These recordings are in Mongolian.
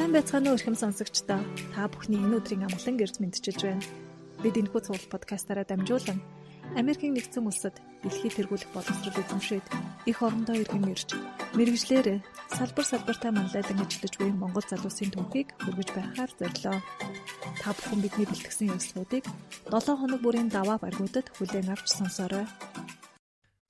Сайн байцгаана уу эрхэм сонсогчдоо. Та бүхний энэ өдрийн амгалан гэрж мэдчилж байна. Бид энэхүү цуглал подкастаараа дамжуулан Америкийн нэгдсэн улсад дэлхийд тэргүүлэх боловсрол эзэмшээд их орондоо иргэн ирж мэрэгжлэр салбар салбартаа манлайдан ажиллаж буй Монгол залуусын түүхийг хүргэж байхаар зорилоо. Та бүхэн бидний бэлтгэсэн явцлуудыг 7 хоног бүрийн даваа баргуудад хүлээн авч сонсоорой.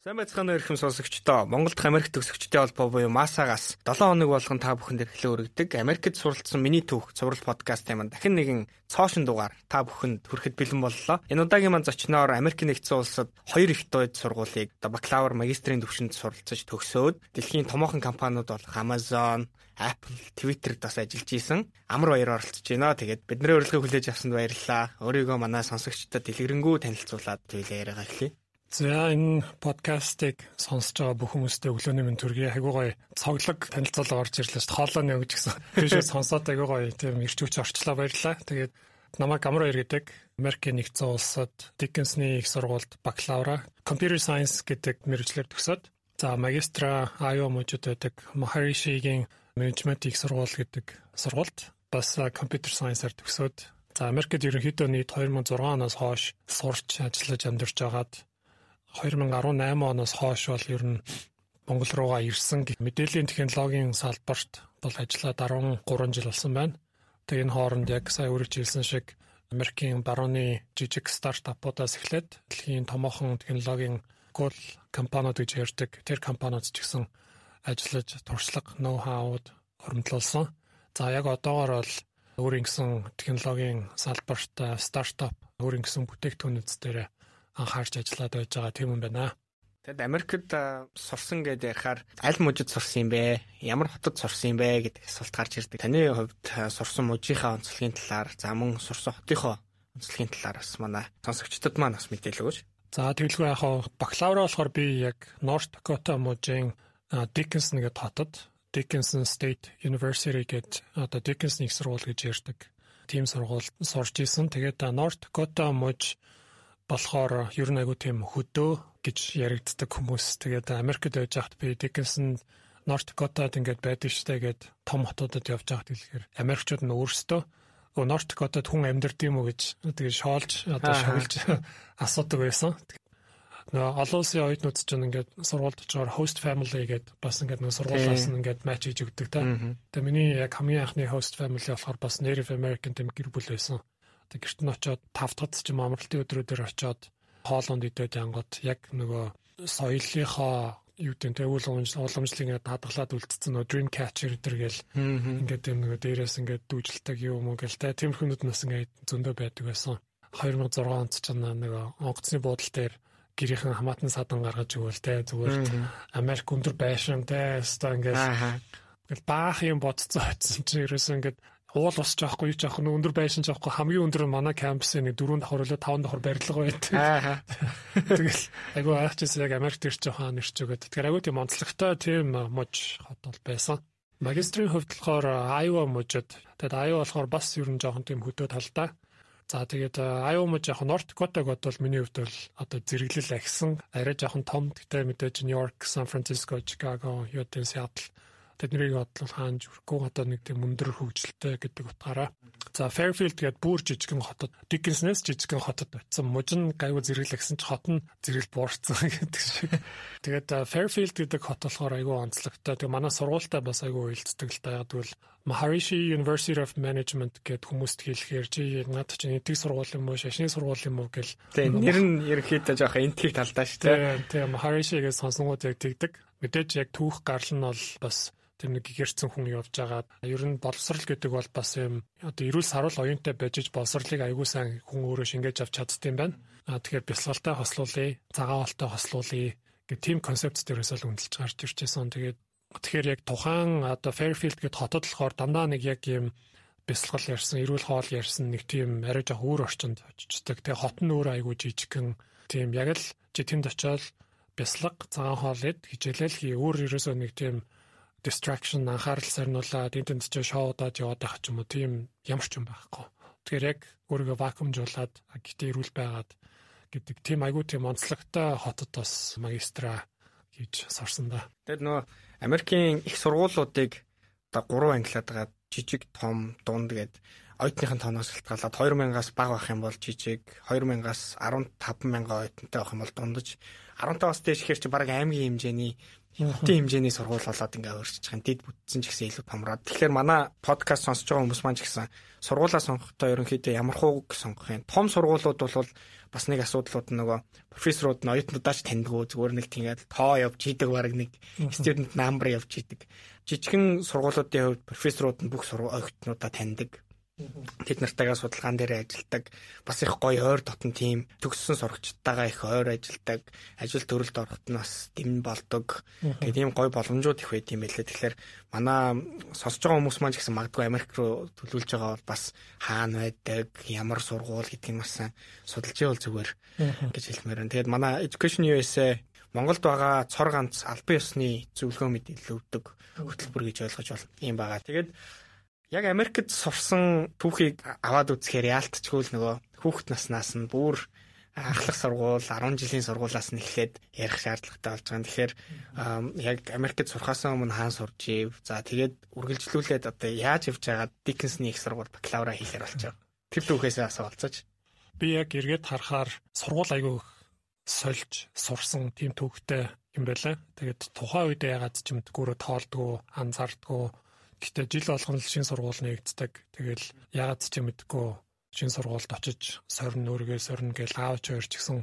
Сайн байцгаана уу ихэм сонсогчдоо. Монголд Америк төгсөгчдийн холбоо буюу МАСАгаас 7 хоног болгон та бүхэнд эрхлэн өргөдөг Америкт суралцсан миний түүх цуврал подкастын манд дахин нэгэн цоошин дугаар та бүхэнд хүрэхэд бэлэн боллоо. Энэ удаагийн манд зочноор Америк нэгдсэн улсад хоёр их дээд сургуулийг бакалавр, магистрийн төвшөнд суралцаж төгсөөд дэлхийн томоохон компаниуд болох Amazon, Apple, Twitter-д бас ажиллаж исэн. Амар баяр оролцож байна. Тэгээд бидний урилгыг хүлээж авсанд баярлалаа. Өөрийгөө манай сонсогчдод дэлгэрэнгүй танилцуулаад зүйлээ яриагаа эхлэе. За энэ подкастыг сонсож байгаа бүх хүмүүстээ өглөөний мэнд төргий хайгуу гоё цоглог танилцуулга орж ирлээ шүү дээ. Хоолойны үг гэсэн. Тийшээ сонсоод айгуу гоё тийм ирч хүч орчлоо баярлаа. Тэгээд намайг Амар баяр гэдэг Америкийн нэгдсэн улсад Dickinson-ы их сургуульд бакалавра Computer Science гэдэг мэргэжлэр төгсөөд за магистра Iowa мужид байдаг Maharishi-гийн менежмент их сургууль гэдэг сургуульд бас Computer Science-аар төгсөөд за Америкт ерөнхийдөө нийт 2006 оноос хойш сурч ажиллаж амьдарч байгаад 2018 оноос хойш бол ер нь Монгол руугаа ирсэн мэдээллийн технологийн салбарт бол ажиллаад 13 жил болсон байна. Тэгээ энэ хооронд яг сая үргэлж хэлсэн шиг Америкийн барууны жижиг стартапуудаас эхлээд дэлхийн томоохон технологийн гол компаниуд гэж ярьдаг тэр компаниуд ч гэсэн ажиллаж туршлага, ноу-хауд хөрөмтлүүлсэн. За яг одоогоор бол өөрийн гэсэн технологийн салбарт стартап өөрийн гэсэн бүтээгдэхүүнүүд дээр анхаарч ажиллаад байж байгаа тийм юм байна. Тэгэд Америкт сурсан гэдээ ярихаар аль мужид сурсан юм бэ? Ямар хотод сурсан юм бэ гэдэг асуулт гарч ирдэг. Таны хувьд сурсан мужийнхаа онцлогийн талаар, за мөн сурсан хотынхоо онцлогийн талаар бас манай сонсогчдод маань бас мэдээлэл өгөөч. За тэгэлгүй яг бакалавра болохоор би яг North Dakota мужийн Dickinson гэдэг хотод Dickinson State University гэдэг одоо Dickinson их сургууль гэж ярьдаг. Тим сургуульд сурч исэн. Тэгээд North Dakota муж болохоор ер нь айгу тийм хөдөө гэж яригддаг хүмүүс. Тэгээд Америкт байж хат би Dickinson North Dakota-д ингээд байдаг штэ гэд том хотуудад явж байхад хэлэхээр Америкчууд нь өөрсдөө өө North Dakota-д хүн амьдард юм уу гэж тэгээд шоолж одоо шоглож асуудаг байсан. Нөгөө олон улсын оюутнууд ч ингээд сургуульд очоор host family гэдэг бас ингээд нөгөө сургуулиас нь ингээд матч хийж өгдөг та. Тэгээ миний яг хамгийн анхны host family болохоор бас Native American тэм гэр бүл байсан. Тэг гэрт нь очоод тав дахь ч юм амралтын өдрүүдээр очоод хоолонд идээд янгот яг нөгөө соёлынхоо юу гэдэг нь өвөл уламжлалыг ингээд хадгалаад үлдсэн нөө dream catcher гэдэг гэл. Ингээд юм нөгөө дээрээс ингээд дүүжилдэг юм уу гэл тэ тиймэрхүүнүүд нас ингээд зөндөө байдаг байсан. 2006 онд ч нөгөө онгоцны буудлын дээр гэрийнхэн хамаатан садан гаргаж өгөөл тэ зүгээр Америк өндөр байшин тэ өстой ингээд баах юм бодцоо очсон чи ерөөсөө ингээд уул ус жоохгүй жоох нь өндөр байшин жоохгүй хамгийн өндөр нь манай кампусын нэг 4 давхар үлээ 5 давхар барилга байдаг. Аа. Тэгэл айгу аачис яг Америкт ирж жоохон нэрч өгöd. Тэгэхээр айгу тийм онцлогтой тийм муж хот бол байсан. Магистрийн хувьд болохоор Iowa мужид. Тэгэд Iowa болохоор бас ер нь жоохон тийм хөдөө талдаа. За тэгээд Iowa муж яг North Dakota гот бол миний хувьд бол одоо зэрэглэл агсан. Арай жоохон том гэдэг мэдээж New York, San Francisco, Chicago, Utah, Seattle тэднийг бодлол хаанж өрөхгүй одоо нэг тийм өндөр хөгжилтэй гэдэг утгаараа. За Fairfield гээд бүр жижигхэн хотод Dickinson-с жижигхэн хотод очисон мужин гайгүй зэрэглэгсэн ч хот нь зэрэгэл буурсан гэдэг шиг. Тэгээд Fairfield гэдэг хот болохоор айгүй онцлогтой. Тэгээ манай сургуультай бас айгүй уялддаг л та. Ягдвал Maharishi University of Management гэд хүмүүст хэлэхээр чи над чинь энтиг сургууль юм уу шашны сургууль юм уу гэл. Тэгээ нэр нь ерөөхдөө жоохон энтиг талдаа шүү дээ. Тэгээ Maharishi гэж сонсонгууд яг тэгдэг. Мэдээж яг түүх гарал нь бол бас тэр нэг гэрцэн хүн явж байгаад ер нь боловсрал гэдэг бол бас юм одоо эрүүл саруул оюунтай байж боловсралыг аягүй сайн хүн өөрөө шингээж авч чаддсан байна. А тэгэхээр бясалгалтай хослуулъя, цагаалтай хослуулъя гэх тийм концепт дээрээс л үнэлж гарч ирчихсэн. Тэгээд тэгэхээр яг тухайн одоо Fairfield гэд хотод болохоор дандаа нэг яг юм бясалгал ярьсан, эрүүл хоол ярьсан нэг тийм арай жоох өөр орчинд очиждаг. Тэгээ хот нь өөр аягүй жижигхэн тийм яг л чи тэнд очиод бяслаг, цагаан хоол ид хичээлэл хий өөр ерөөсөө нэг тийм distraction анхаарал сарниулаад энтэнд ч шоудаад яваад байх ч юм уу тийм ямар ч юм байхгүй. Тэгэхээр яг өөрийгөө вакуумжуулаад гэтээ ирүүл байгаад гэдэг тийм айгүй тийм онцлогтой хотод бас магистра хийж сорсон да. Тэгэхээр нөгөө Америкийн их сургуулиудыг одоо 3 ангилаад байгаа жижиг том дунд гээд оюутныхын тооноос шалтгаалаад 2000-аас бага байх юм бол жижиг 2000-аас 15000 оюутантай байх юм бол дундаж 15-аас дээш ихэр чи баг аймгийн хэмжээний хотын хэмжээний сургууль болоод ингээ өөрчилж байгаа. Дид бүтсэн ч гэсэн илүү томроод. Тэгэхээр манай подкаст сонсож байгаа хүмүүс маань ч гэсэн сургуулаа сонгохдоо ерөнхийдөө ямар хууг сонгох юм. Том сургуулиуд бол бас нэг асуудлууд нөгөө профессорууд нь оюутнуудаач таньдгүй зүгээр нэг тийгээд тоо явж идэг баг нэг student number явж идэг. Жижигхэн сургуулиудын хувьд профессорууд нь бүх оюутнуудаа таньдаг Тэд нартайгаа судалгаан дээр ажилладаг. Бас их гоё ойр дотн тим төгссөн сурагчдаагаа их ойр ажилладаг. Ажил төрөлд ороход нь бас дэм болдог. Тэгээд ийм гоё боломжууд их байд юм байлээ. Тэгэхээр манай сонсож байгаа хүмүүс маань ч гэсэн магадгүй Америк руу төлөвлөж байгаа бол бас хаана байдаг, ямар сургууль гэдгийг маш сайн судалж явал зүгээр гэж хэлмээр байна. Тэгээд манай Education USA Монголд байгаа цор ганц албан ёсны зөвлөгөө мэдээлэл өгдөг хөтөлбөр гэж ойлгож байна. Ийм байгаа. Тэгээд яг Америкт сурсан түүхийг аваад үзэхээр яалтчгүй л нөгөө хүүхэд наснаас нь бүр ахлах сургууль 10 жилийн сургуулаас нь эхлээд ярих шаардлагатай болж байгаа. Тэгэхээр яг Америкт сурхаас өмнө хаан сурж ив. За тэгээд үргэлжлүүлээд одоо яаж явж байгаа Диккенсны их сургууль бакалавра хийхээр байгаа. Тэр түүхээсээ асуулцаж. Би яг эргээд харахаар сургууль айгүй сольж сурсан тийм түүхтэй юм байлаа. Тэгээд тухайн үед ягаад ч юм дгүүрөө тоолдгоо, анзаардгоо Гэтэ жил болгон л шин сургууль нэгддэг. Тэгэл ягаад ч юм мэдгүй шин сургуульд очиж сорин өөргөө сорин гэж аавч хоёр ч гэсэн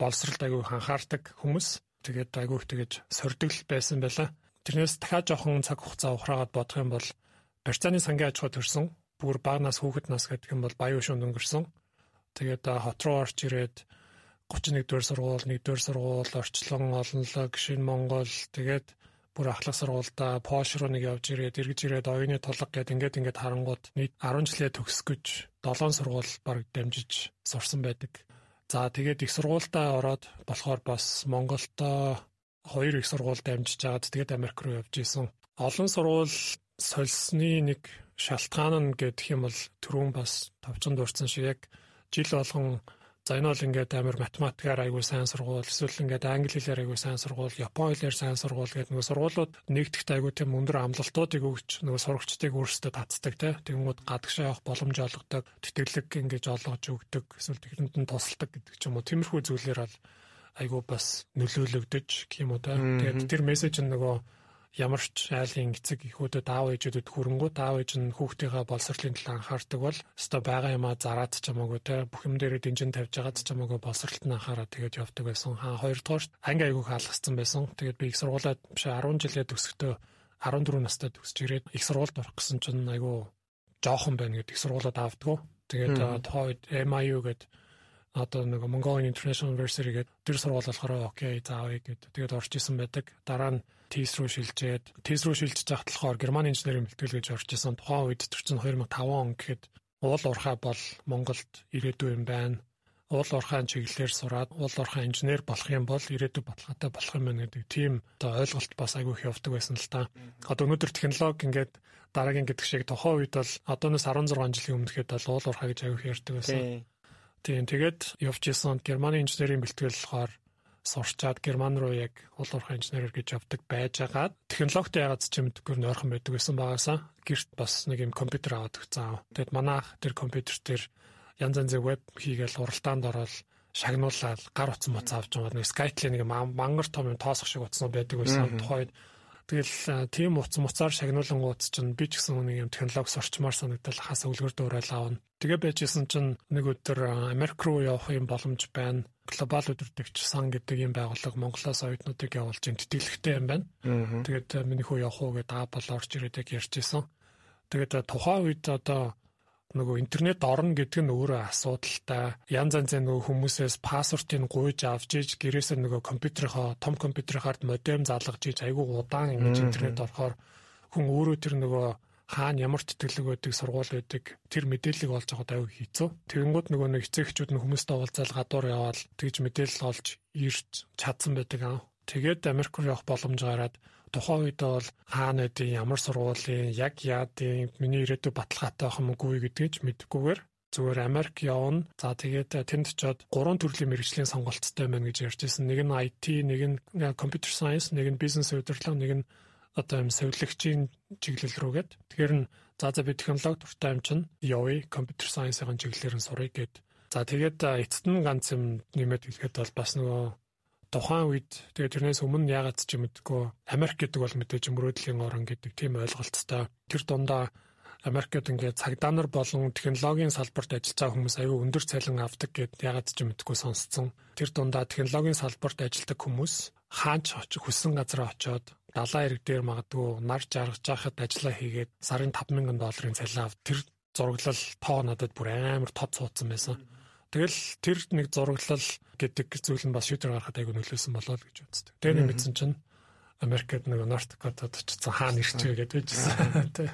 боловсралд айгүй анхаардаг хүмүүс. Тэгээд айгүй тэгэж сордгол байсан байла. Тэрнээс дахиад жоохон цаг хугацаа ухраагаад бодох юм бол барьцааны сангийн аж ахуй төрсөн. Бүр баг нас хүүхэд нас гэдэг юм бол баян шунд өнгөрсөн. Тэгээд хот руу орж ирээд 31 дугаар сургууль, 1 дугаар сургууль, орчлон олонлог, шин Монгол тэгээд бүр ахлах сургуультай Пош руу нэг явж ирээд эргэж ирээд оюуны тулга гээд ингээд ингээд харангууд нийт 10 жилээ төгсгөж 7 сургууль баг дамжиж сурсан байдаг. За тэгээд их сургуультай ороод болохоор бас Монголдо хоёр их сургууль дамжиж агаад тэгээд Америк руу явж исэн. Олон сургууль сольсны нэг шалтгаан нь гэдэг юм бол түрүүн бас товчон дурдсан шиг яг жил болгон За энэ бол ингээд амар математикаар айгүй сайн сургууль, эсвэл ингээд англи хэлээр айгүй сайн сургууль, япон хэлээр сайн сургууль гэдэг нөгөө сургуулиуд нэгдэхт айгүй тийм өндөр амлалтуудыг өгч нөгөө сурагчдыг өөрсдөө татдаг те. Тэнгүүд гадагшаа явах боломж олгодог, тэтгэлэг ингэж олгож өгдөг, эсвэл тэхэнд нь тусалдаг гэдэг ч юм уу. Тиймэрхүү зүйлээр бол айгүй бас нөлөөлөгдөж уу те. Тэгээд тэр мессеж нь нөгөө ямар ч айлын эцэг эхүүдэд аав ээжүүдэд хөрөнгөө аав ээж нь хүүхдийнхээ боловсролын талаар анхаардаг бол өстой байгаа юмаа зараад ч хамаагүй те бүх юм дээрээ дэнжин тавьж байгаад ч хамаагүй боловсролт нь анхаараа тэгээд явдаг байсан. Хаа хоёрдугаар анги айгүйх хаалгацсан байсан. Тэгээд би их сургуулаад биш 10 жилээ төгсөхдөө 14 настай төгсөж ирээд их сургуульд орох гэсэн чинь айгүй жоохон байна гэдэг их сургуулаад авдггүй. Тэгээд тоод MIU гэдэг одоо нэг Mongolian International University гэдэг тэр сургууль болохоор окей заавыг гэдэг. Тэгээд орж исэн байдаг. Дараа нь ТИС рүү шилжээд ТИС рүү шилжиж байхад болохоор герман инженерийн бэлтгэл гэж орж исэн. Тухайн үед тэр чинь 2005 он гэхэд уул уурхай бол Монголд ирээдүй юм байна. Уул уурхайн чиглэлээр сураад уул уурхайн инженер болох юм бол ирээдүй баталгаатай болох юм байна гэдэг тийм одоо ойлголт бас айгүй их явдаг байсан л та. Одоо өнөөдөр технологи ингээд дараагийн гэдэг шиг тухайн үед бол одооноос 16 жилийн өмнөд бол уул уурхай гэж айгүй ярьдаг байсан. Тийм тэгээд явж исэн германы инженерийн бэлтгэл болохоор сурчаад герман руу яг уулуурхай инженерээр гэж явдаг байжгаад технологитой ягаад ч юм дэггүй нойрхон байдаг гэсэн багасаа гэрт бас нэг юм компьютер аваад өгсөн. Тэгэд манайх тэр компьютер дээр янз янзын веб хийгээл уралдаанд ороод шагнуулаад гар утсан моц авч байгаа нэг Skype нэг мангар том юм тоосох шиг утсан байдаг байсан. Тухайд Тэгэл тийм утас муцаар шагнуулан ууц чинь би ч гэсэн нэг юм технологи сурчмаар санагдал хасаа үлгэр дуурайл аавна. Тэгээ байжсэн чинь нэг өдөр Америк руу явах юм боломж байна. Глобал өдөртөгч сан гэдэг юм байгууллага Монголоос оюутнуудыг явуулж ин тэтгэлэгтэй юм байна. Тэгээд миний хүү явах уу гэдэг аапал орж ирээд яг ярьжсэн. Тэгээд тухайн үед одоо нөгөө интернет орно гэдэг нь өөрөө асуудалтай. Янз янзын нөгөө хүмүүсээс пассвортыг гуйж авч иж гэрээсээ нөгөө компьютерийнхоо том компьютерийнхаард модем залгаж иж айгүй удаан ингэж интернет орохоор хүн өөрөө тэр нөгөө хаана ямар тэтгэлэг байдаг сургууль байдаг тэр мэдээллийг олж авах аюу хийцүү. Тэгэнгүүт нөгөө нэг эцэгчүүд нь хүмүүстэй уулзаал гадуур яваал тэгж мэдээлэл олж ирж чадсан байдаг аа. Тэгээд Америк руу явах боломж гараад тухайн үед бол хаана эдийн ямар сургуулийн яг яадын миний ирээдүй баталгаатай байх юмгүй гэдгийг ч мэдэхгүйгээр зүгээр Америк явна. За тэгээд э, тэнд очиод гурван төрлийн мэрэгжлийн сонголттой байна гэж ярьжсэн. Нэг нь IT, нэг нь э, computer science, нэг нь business удирдлага, нэг нь одоо юм сувилагчийн чиглэл рүүгээд. Тэгэхээр нь за за би технологи дуртай юм чинь явъя, computer science-ийн чиглэлээр нь сурыг гэд. За тэгээд э, эцэст нь ганц юм нэмээд хэлэхэд бол бас нөгөө тухайн үед тэгээд тэрнээс өмнө ягаад ч мэдгүй Америк гэдэг бол мэдээж мөрөөдлийн орн гэдэг тийм ойлголттой тэр дундаа Америкт ингээд цагдаа нар болон технологийн салбарт ажиллаж байгаа хүмүүс аюу өндөр цалин авдаг гэд ягаад ч мэдгүй сонсцсон. Тэр дундаа технологийн салбарт ажилладаг хүмүүс хаач хүссэн газар очоод далайн ирэг дээр магадгүй нар жаргаж байхад ажиллаа хийгээд сарын 5000 долларын цалин ав. Тэр зураглал тоо надад бүр амар тод цууцсан байсан. Тэгэл тэр нэг зураглал гэдэг зүйл нь бас шийдвэр гаргахад айгүй нөлөөсөн болоо л гэж үздэг. Тэр нэг мэдсэн чинь Америкт нэг Норт Дакотад очсон хаана ирчээ гэдэг байжсэн. Тэ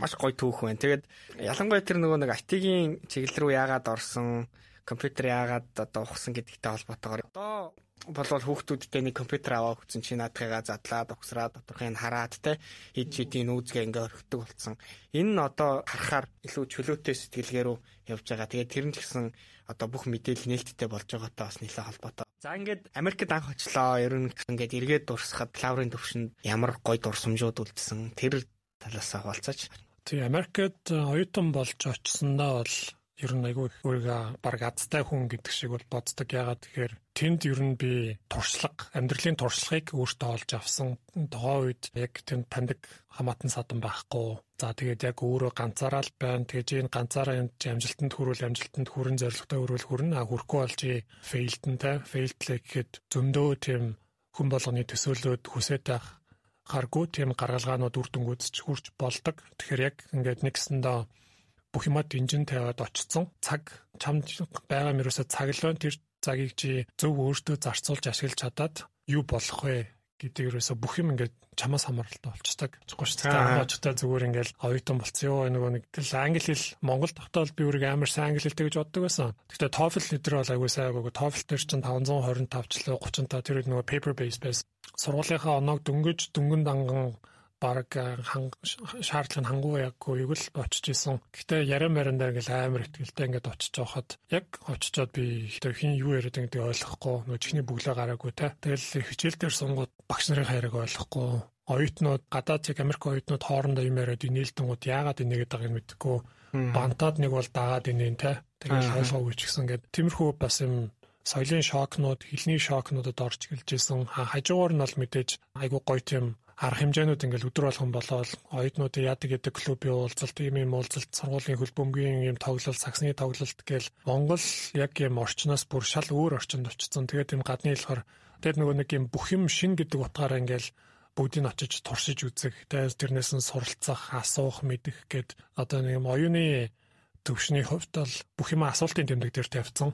маш гоё түүх байна. Тэгээд ялангуяа тэр нөгөө нэг IT-ийн чиглэл рүү яагаад орсон, компьютер яагаад одоо ухсан гэдэгтэй холбоотойгоор одоо болвол хүүхдүүдтэй нэг компьютер аваа өгсөн чи наадхыгаа задлаад ухсраад доторхыг хараад те хэд чидийн нүүзгээ ингээ орхидог болсон. Энэ нь одоо харахаар илүү чөлөөтэй сэтгэлгээ рүү явж байгаа. Тэгээд тэр нь ч гэсэн одоо бүх мэдээлэл нээлттэй болж байгаатай бас нэлээд холбоотой. За ингээд Америкт анх очлоо. Ер нь ингээд эргээд дурсахад лаврын төвшөнд ямар гоё дурсамжууд үлдсэн. Тэр талаас хаваалцаач. Тий, Америкт оюутан болж очсондоо бол ер нь айгүй өөрийгөө баг азтай хүн гэдэг шиг бол боддог. Ягаад тэгэхээр тэнд ер нь би туршлага, амьдралын туршлагыг өөртөө олж авсан. Тухайн үед яг тэнд таньдаг хамаатан садан байхгүй. За тэгээд яг өөрөө ганцаараа л байна. Тэгээд энэ ганцаараа энэ амжилтанд хүрүүл амжилтанд хүрэн зорилготой хүрүүл хүрнэ. А хүрхгүй болж фейлдэнтэй, фейлдлээ гэхэд зөндөө тийм хүн болгоны төсөөлөд хүсэж байх гаргүй тийм гаргалгаанууд үр дүнгууд ч хурж болдог. Тэгэхээр яг ингээд нэгсэндээ бүх юмаа динжин тавиад очсон. Цаг чамд байгаа мөрөөсө цаг л. Тэр цагийг чи зөв өөртөө зарцуулж ашиглаж чадаад юу болох вэ гэдэг ерөөсө бүх юм ингээд чамаас хамааралтай. Чгүй шүү дээ. Анхаачтай зүгээр ингээд оюутан болцсон ёо нөгөө нэг тэл англи хэл Монгол тогтоол би үрийг амар сайн англи хэлтэй гэж боддог байсан. Гэхдээ TOEFL өдр бол аягүй сайн агаагүй. TOEFL дээр чинь 525 ч лөө 30 та тэр нөгөө paper based байсан. Сургуулийнхаа оноог дөнгөж дөнгөн данган баг шаардлага нь хангуу яггүй юу л очиж исэн. Гэтэ яриа марандаа ингээл амар ихтгэлтэй ингээд очиж байхад яг очичоод би ихтэй хин юу яриад байгааг ойлгохгүй нөө чихний бүглээ гараагүй те. Тэгэл хичээл дээр сунгууд багш нарын хайрыг ойлгохгүй оюутнууд гадаад яг Америк оюутнууд хоорондоо юм яриад нээлтэнгууд яагаад инегээд байгааг мэдэхгүй бантаад нэг бол дагаад инeen те. Тэгэл ойлгоогүй ч гэсэн ингээд тиймэрхүү бас юм соёлын шокнууд, хэлний шокнуудад орж гэлж исэн. Хажуугаар нь бол мэдээж айгуу гоё тийм арга хэмжээнүүд ингээл өдөр болгон болоод оюутнуудын яадаг гэдэг клубийн уулзалт, ийм юм уулзалт, сургуулийн хөлбөмбөгийн юм тоглолт, саксны тоглолт гээл Монгол яг юм орчноос бүр шал өөр орчинд очсон. Тэгээд юм гадны хэлээр тэгээд нөгөө нэг юм бүх юм шин гэдэг утгаараа ингээл бүгдийг очиж туршиж үзэх, тэрнээс нь суралцах, асуух, мэдэх гээд одоо нэг юм оюуны төвшний хувьд бол бүх юм асуултын тэмдэг дээр тавьсан.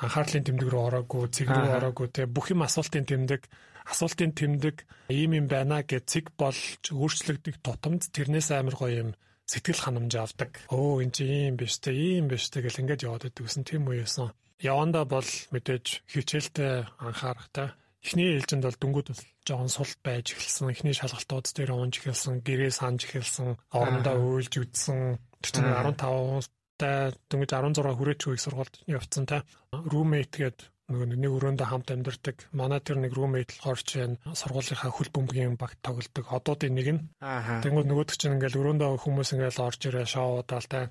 Анхаарлын тэмдэг рүү ороогүй, цэг рүү ороогүй те бүх юм асуултын тэмдэг асуултын тэмдэг ийм юм байна гэж цэг болж өөрчлөгдөх тутамд тэрнээс амар гоё юм сэтгэл ханамж авдаг. Өө эн чи ийм биш те ийм биш те гэл ингээд яваад байдгүйсэн тийм яасан. Яванда бол мэдээж хичээлтэй анхаарахтай. Эхний ээлжинд бол дүнгууд бол жоохон сул байж эхэлсэн. Эхний шалгалтууд дээр унж эхэлсэн, гэрээ санж эхэлсэн, орондоо өөлж үдсэн. Тэр чинь 15 та дөнгөж 16 хүрээч үеиг сургуульд явцсан та. Roommate гээд нөгөө нэг өрөөндөө хамт амьдардаг. Манай тэр нэг roommate болохоор чинь сургуулийнхаа хөл бөмбөгийн багт тоглодог. Одуудын нэг нь. Тэнгүүд нөгөөд чинь ингээл өрөөндөө хүмүүс ингээл орж ирээ шоудаал та.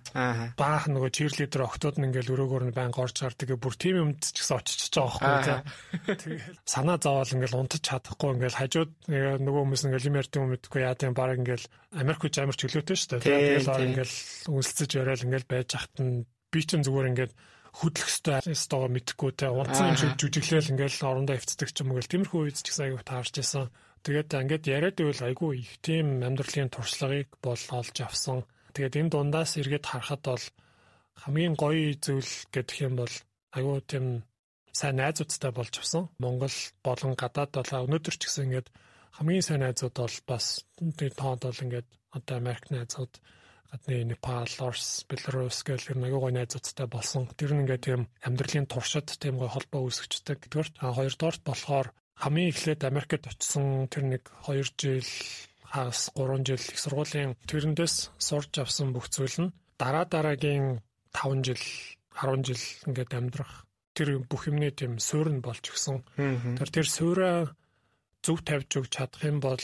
Баах нөгөө cheerleader октод нь ингээл өрөөгөр нь байнга орж гардаг. Бүр тим юмд ч гэсэн очиж байгаа байхгүй тий. Тэгэл санаа зовоол ингээл унтаж чадахгүй ингээл хажууд нөгөө хүмүүс ингээл юм ярьдаг юм мэдгүй яа тийм баг ингээл Америк хүч амар чөлөөтэй шүү дээ. Тэгэл ингээл үнэлцэж яриад ингээл байж хат нь би ч зүгээр ингээд хөдлөх ёстойгоо мэдхгүй те унтсан юм шиг жүжиглээл ингээл орондоо хөвцдөг ч юм уу гэл тиймэрхүү үед ч гэсэн аягүй таарч исэн. Тэгээд ингээд яриад байвал айгүй их тийм амьдралын туршлагыг бол олж авсан. Тэгээд энэ дундаас эргээд харахад бол хамгийн гоё зүйл гэдэг юм бол айгүй тийм сайн найзуудтай болж авсан. Монгол болон гадаад бол өнөөдөр ч гэсэн ингээд хамгийн сайн найзууд бол бас тэр тоонд бол ингээд одоо Америк найзууд гадны Непал, Орос, Беларусь гэх юм аягүй гой найзуудтай болсон. Тэр нь ингээд тийм амьдралын туршид тийм гой холбоо үүсгэждэг. Тэгвэрт хоёрдоорт болохоор хамгийн эхлээд Америкт очисон тэр нэг 2 жил хагас 3 жил их сургуулийн тэрэндээс сурж авсан бүх зүйл нь дараа дараагийн 5 жил 10 жил ингээд амьдрах тэр бүх юмний тийм суурь нь болж гисэн. Тэр тэр суураа зөв тавьж өгч чадах юм бол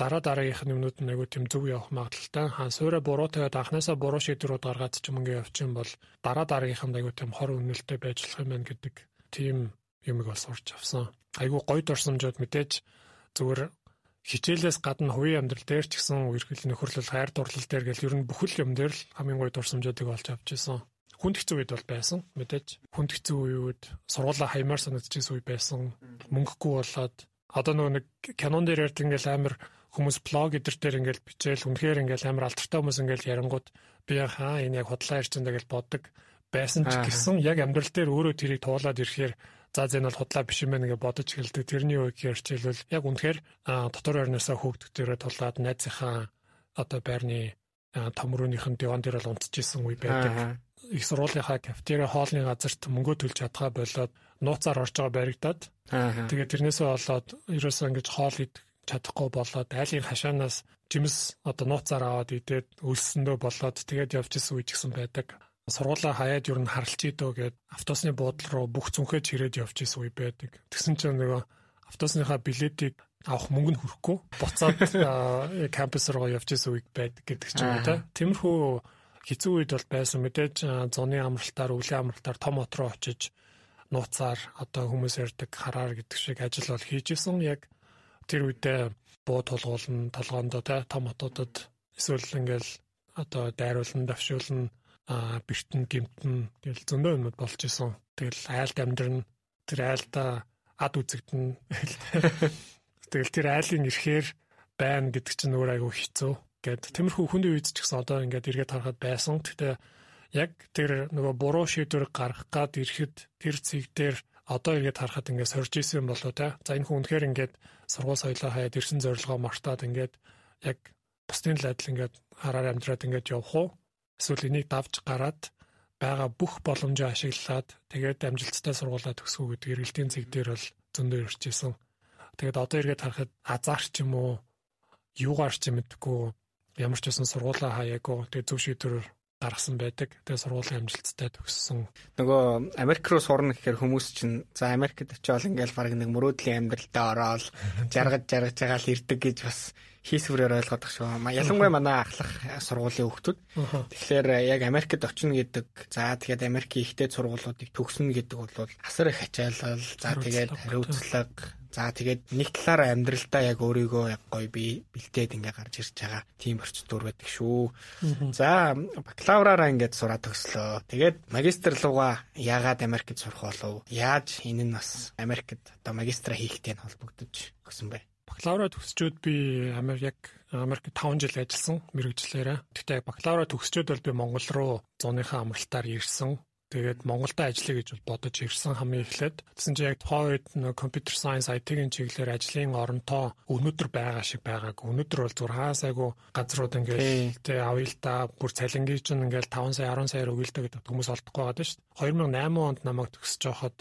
дараа дараагийнх нь юмнууд нь айгүй тийм зөв явах магадaltaй. Хаан суурэ буруу тавиад анханасаа буруу шийдвэрүүд гаргаад ч юм ингээ явчихсан бол дараа дараагийнх нь айгүй тийм хор үнэлтэд байж болох юм байна гэдэг тийм юмыг бас урж авсан. Айгүй гоё дурсамжууд мэдээж зүгээр хичээлээс гадна хувийн амьдрал дээр ч гэсэн үерхэл нөхөрлөл хайр дурлал дээр гэл ер нь бүхэл юм дээр л хамгийн гоё дурсамжуудыг олж авч ирсэн. Хүнд хэцүү үед бол байсан мэдээж. Хүнд хэцүү үед сургуулаа хаймаар санагдчихсэн үе байсан. Мөнгөгүй болоод одоо нөгөө нэг кинон дээр ярьдаг ингээл амар хүмүүс блог эдэр дээр ингээл бичээл үнэхээр ингээл амар алдартай хүмүүс ингээл ярангууд би хаа энэ яг худлаа ярьчиндаа гэж боддог байсан ч гэсэн яг амьдрал дээр өөрөө тэрийг туулаад ирэхээр за зэн бол худлаа биш юм байна гэж бодож эхэлдэг. Тэрний үг ярьчихвэл яг үнэхээр дотор орноосоо хөөгдөг дээрээ тулаад найзынхаа одоо байрны томрууныхын диван дээр л унтчихсэн үе байдаг. Их сургуулийнхаа кафетери хоолны газарт мөнгө төлж чадхаа болоод нууцаар орж байгаа баригдаад тэгээд тэрнээсээ болоод ерөөсөө ингэж хоол идэх чадахгүй болоод айлын хашаанаас жимс одоо нууцаар аваад идээд өлсөндөө болоод тэгээд явж исэн үе ч гэсэн байдаг. Сургуулаа хаяад юу н харалч идөө гээд автобусны буудлын руу бүх зүнхээ чирээд явж исэн үе байдаг. Тэгсэн чинь нөгөө автобусныхаа билетийг авах мөнгө нь хүрэхгүй. Буцаад кампус руу явж исэн үе байдаг гэдэг ч юм уу те. Тиймэрхүү хэцүү үед бол байсан. Мэдээж зуны амралтаар өвлийн амралтаар том хот руу очиж нууцаар одоо хүмүүс ярьдаг хараар гэдэг шиг ажил бол хийж исэн яг тэр үедээ буу тулгуулна толгоондоо те том хотуудад эсвэл ингээл одоо дайруулна давшуулна а бэртэн гимтэн тэгэл зөндөө юмуд болж исэн. Тэгэл айлд амьдрын тэр айлда ад үзэгдэн. Тэгэл тэр айлын ирэхээр байна гэдэг чинь өөр айгүй хэцүү. Гэт тиймэрхүү хүндийн үед ч гэсэн одоо ингээд эргээд харахад байсан. Гэхдээ яг тэр нөгөө буруу шийдвэр гаргах гад ирэхэд тэр цэг дээр одоо эргээд харахад ингээд сорж исэн болоо те. За энэ хүн үнэхээр ингээд сургууль соёлоо хаяад ирсэн зорилгоо мартаад ингээд яг бусдын л адил ингээд хараар амьдраад ингээд явах уу? эсвэл энийг давж гараад байгаа бүх боломжоо ашиглаад тэгээд амжилттай сургуулаа төгсгөө гэдэг эргэлтийн зэг дээр бол зөндөө ирчихсэн. Тэгээд одоо эргээд харахад азар ч юм уу юугаар ч мэдгүй ямар ч байсан сургуулаа хаяагүй тэгээд зөв шийдвэр гаргасан байдаг. Тэгээд сургуулийн амжилттай төгссөн. Нөгөө Америк руу сурна гэхээр хүмүүс чинь за Америкт очиод ингээл баг нэг мөрөөдлийн амьдралдаа ороод жаргаж жаргаж байгаа л ирдэг гэж бас хийсвэрээр ойлгоод тах шүү. Ялангуяа манай ахлах сургуулийн хүүхдүүд. Тэгэхээр э, яг Америкт очино гэдэг. За тэгээд Америкийн ихтэй сургуулиудыг төгснө гэдэг бол асар их ачаалал. За тэгээд хариуцлага. За тэгээд нэг талаараа амьдралдаа яг өөрийгөө яг гоё би бэлтээд ингээ гарч ирж байгаа тийм орчтур байдаг шүү. За бакалавраараа ингээд сураад төгслөө. Тэгээд магистр руугаа яагаад Америкт сурах болов? Яаж энэ нь бас Америкт одоо магистра хийхтэй нь холбогдож өгсөн бэ? бакалавра төгсчөөд би Америк Америк 5 жил ажилласан мэрэгчлэрээ. Гэхдээ бакалавра төгсчөөд бол би Монгол руу зууныхаа амралтаар ирсэн. Тэгээд Монголд ажиллая гэж бодож ирсэн хамгийн эхлээд. Тэгсэн чинь яг тухайн үед компьютер сайенс IT-ийн чиглэлээр ажлын оронтоо өнөөдөр байгаа шиг байгаагүй. Өнөөдөр бол зүгээр хаасайгу газрууд ингээл тэг авъялта бүр цалингийн чинь ингээл 5 сая 10 саяар өгүүлдэг гэдэг хүмүүс олдохгүй байгаа шүү дээ. 2008 онд намайг төгсөж байхад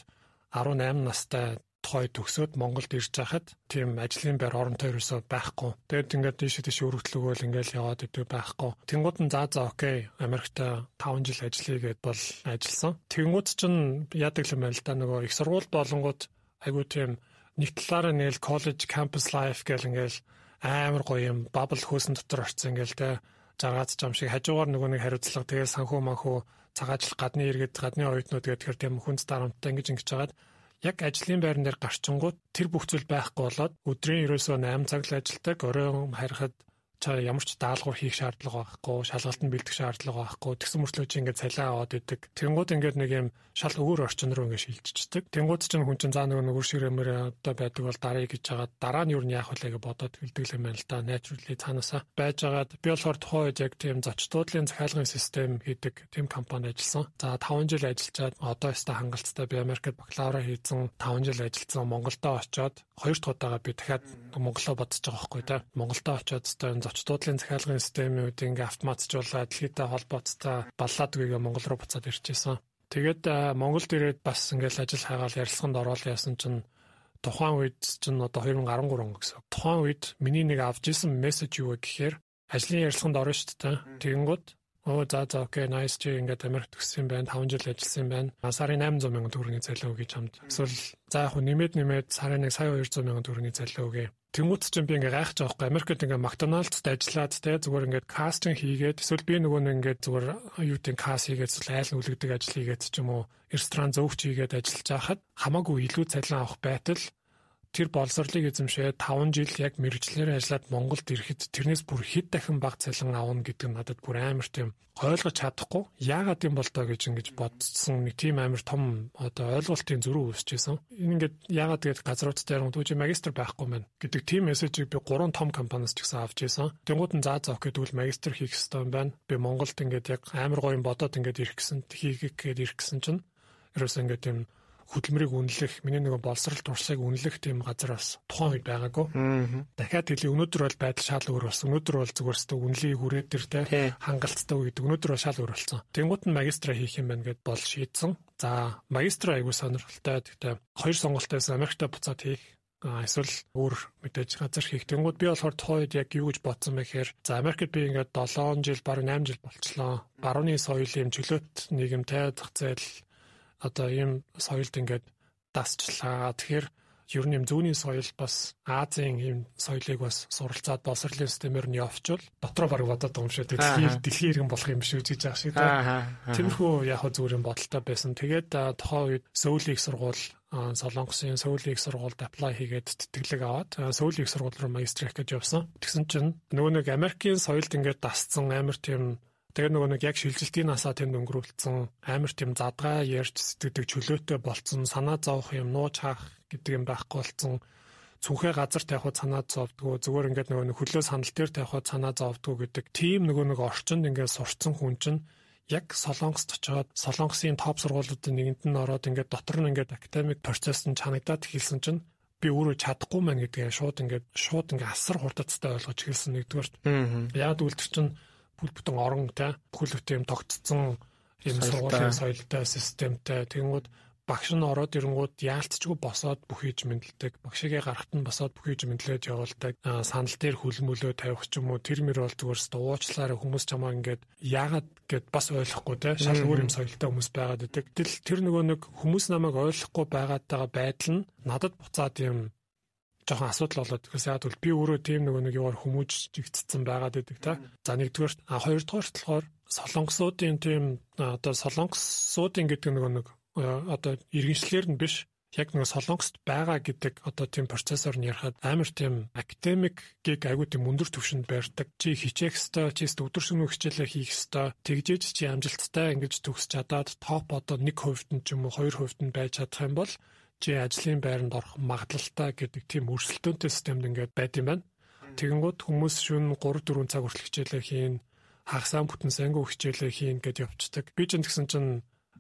18 настай тухай төгсөөд Монголд ирж байхад тийм ажлын байр оронтой ерөөсөө байхгүй. Тэгээд ингээд тийш тийш өргөтлөгөөл ингээд яваад идэв байхгүй. Тэнгууд нь заа заа окей. Америкт 5 жил ажиллая гэд бол ажилласан. Тэнгууд чинь яадаг юм байл та нөгөө их сургууль болонгууд айгуу тийм нэг талаараа нэгэл college campus life гэл ингээд амар гоё юм бабл хөөсөн дотор орцсон ингээл те жаргаац зам шиг хажуугаар нөгөө нэг хариуцлага тэгэл санхүү манхүү цагаажл гадны иргэд гадны оюутнууд гэдгээр тийм хүнд дарамттай ингэж ингэж жагаад яг ажлын байран дээр гарчингууд тэр бүх зүйл байхгүй болоод өдрийн ерөөсөө 8 цаг л ажилтдаг оройн харихад чаа ямар ч даалгавар хийх шаардлага байхгүй, шалгалтанд бэлдэх шаардлага байхгүй. Тэгсэн мөртлөө чи ингээд цалиа аваад идэг. Тэнгууд ингээд нэг юм шал өөр орчин руу ингээд шилжчихдэг. Тэнгууд чинь хүн чинь заа нөгөө нөгөө ширэмээр одоо байдаг бол дараа гэж жагаад дараа нь юу нь яах вэ гэж бодоод хэлдэг юм байна л да. Naturally цаанаасаа байж байгаад би болохоор тухайн үед яг тийм зочдлын захиалгын систем хийдэг тийм компанид ажилласан. За 5 жил ажиллаад одоо яста хангалттай би Америкт бакалавра хийсэн 5 жил ажилласан Монголдо очоод хоёр дахь удаага би дахиад Монголоо бодож байгаа байхгүй да. Монголдо очоод одоо зочдлын захиалгын системүүд ингээ автоматжуулаад дэлхийдээ холбооцтой баллаад үгээ Монгол руу буцаад ирчихсэн. Тэгээд Монголд ирээд бас ингээл ажил хайгаал ярилцлаганд ороод яасан чинь тухайн үед чинь одоо 2013 он гэсэн. Тухайн үед миний нэг авч исэн мессеж юу вэ гэхээр ажлын ярилцлаганд орно шүү дээ. Тэгэнгүүт Оо за за окей nice чи ингээд Америк төгссөн байна 5 жил ажилласан байна. Сарын 800 мянган төгрөгийн залуу гэж хамт. Эсвэл за яг нэмээд нэмээд сарын 1 сая 200 мянган төгрөгийн залуу гээ. Тэнгүүт чинь би ингээ гайхаж байгаа байхгүй. Америкт ингээ Макдоналдсд ажиллаад те зүгээр ингээ кастинг хийгээд эсвэл би нөгөө нэг ингээ зүгээр гэдэг каст хийгээд эсвэл айл нүлэгдэг ажил хийгээд ч юм уу ресторан зөөгч хийгээд ажиллаж байхад хамаагүй илүү цалин авах байтал тэр боловсролыг эзэмшээ 5 жил яг мэрэгчлэрээ ажиллаад Монголд ирэхэд тэрнээс бүр хэд дахин бага цалин авна гэдэг нь надад бүр амар тийм ойлгож чадахгүй. Яагаад юм бол тоо гэж ингэж бодсон нэг тийм амар том одоо ойлголтын зөрүү үүсчихсэн. Энэ ингээд яагаад тэгээд газруудтай яруу түүж магистр байхгүй мэн гэдэг тийм мессежийг би гурван том компаниас ч гэсэн авч ийсэн. Тэнгууд нь заа зоох гэдэг үл магистр хийх хэрэгтэй юм байна. Би Монголд ингээд яг амар гоё юм бодоод ингээд ирэх гэсэн хийх гээд ирэх гэсэн чинь ерөөсөө ингээд тийм хөдөлмөрийг үнэлэх, миний нөгөө боловсрал туршлагыг үнэлэх тийм газар бас тухайн үед байгаагүй. Дахиад хэлээ өнөөдөр бол байдал шал өөр болсон. Өнөөдөр бол зүгээр өстө үнэлгийг хүрээд тэр те хангалттай үед өнөөдөр бол шал өөр болсон. Тэнгуут нь магистра хийх юм байна гэд бол шийдсэн. За магистра аягүй сонирхолтой. Тэгтээ хоёр сонголтоос Америкт буцаад хийх эсвэл өөр мэдээж газар хийх. Тэнгууд би болохоор тухайд яг юу гэж бодсон бэ гэхээр за Америкт би ингээд 7 жил баруун 8 жил болчлоо. Барууны соёл юм чөлөөт нийгэмтэй зах зээл одоо ийм соёлд ингээд дасчлаа. Тэгэхээр ер нь юм зүүнний соёл бас Азийн ийм соёлыг бас суралцаад боловсролын системээр нь явуучвал дотроо баг бодоод юм шиг дэлхийн дэлхийн иргэн болох юм шиг үзэж байгаа шиг тийм. Тиймэрхүү яг зүгээр юм бодолтой байсан. Тэгээд тохоо үед Сөүлийг сургуул Солонгосын Сөүлийг сургуульд apply хийгээд тэтгэлэг аваад Сөүлийг сургууль руу магистрик гэж явсан. Тэгсэн чинь нөгөө нэг Америкийн соёлд ингээд дасцсан амар тийм Тэгээ нөгөө нэг яг шилжилтийн насаа тэнд өнгөрүүлсэн. Амар тийм задгаа ярьж сэтгэдэг чөлөөтэй болцсон. Санаа зовох юм нууж хаах гэдэг юм байхгүй болцсон. Цүнхээ газар тавихад санаа зовдгоо. Зүгээр ингээд нөгөө хөлөө санал дээр тавихад санаа зовдгоо гэдэг. Тийм нөгөө нэг орчинд ингээд сурцсан хүн чинь яг Солонгост очоод Солонгосын топ сургуулиудын нэгэнд нь ороод ингээд дотор нь ингээд академик процесс нь чанагдаад эхэлсэн чинь би өөрөө чадахгүй маань гэдгээ шууд ингээд шууд ингээд асар хурдцтай ойлгож эхэлсэн нэгдүгээр. Яг үлдэр чинь бүл бүтэн орон те бүхэл бүтэн юм тогтцсон юм сургуулийн соёлтой системтэй. Тэгэнгүүт багш нь ороод ирэнгүүт яалтчгүй босоод бүхийж мэдлдэг. Багшигээ гарахт нь босоод бүхийж мэдлээд явуулдаг. Санал дээр хүлмөлөө тавих ч юм уу тэр мөр бол зүгээр уучлаарай хүмүүс чамаа ингээд яагаад гэд бас ойлгохгүй те шал өөр юм соёлтой хүмүүс байгаад байдаг тэл тэр нөгөө нэг хүмүүс намайг ойлгохгүй байгаад байгаа байдал нь надад буцаад юм жоохон асуудал болоод тэгэхээр яагаад бол би өөрөө тийм нөгөө нэг яваар хүмүүж жигдсэн байгаад байдаг та. За нэгдүгээр а хоёрдугаарт болохоор солонгосуудын тийм одоо солонгосуудын гэдэг нөгөө нэг одоо иргэншлэр нь биш яг нэг солонгост байгаа гэдэг одоо тийм процессор нь ярахад амар тийм академик гэг айгуу тийм өндөр түвшинд байрдаг. Чи хичээх ёстой, чи өдөр шөнө хичээлээ хийх ёстой. Тэгжээж чи амжилттай ингэж төгсч чадаад топ одоо 1% нь ч юм уу 2% нь байж чадах юм бол чи ажлын байранд орох магадлалтай гэдэг тийм өрсөлдөөнтэй системд ингээд байд юм байна. Тэгэнгүүт хүмүүс шүн 3 4 цаг хүртэл хичээлээ хийн, хагасаа бүтэн сангүй хичээлээ хийн гэд явцдаг. Би ч гэсэн чинь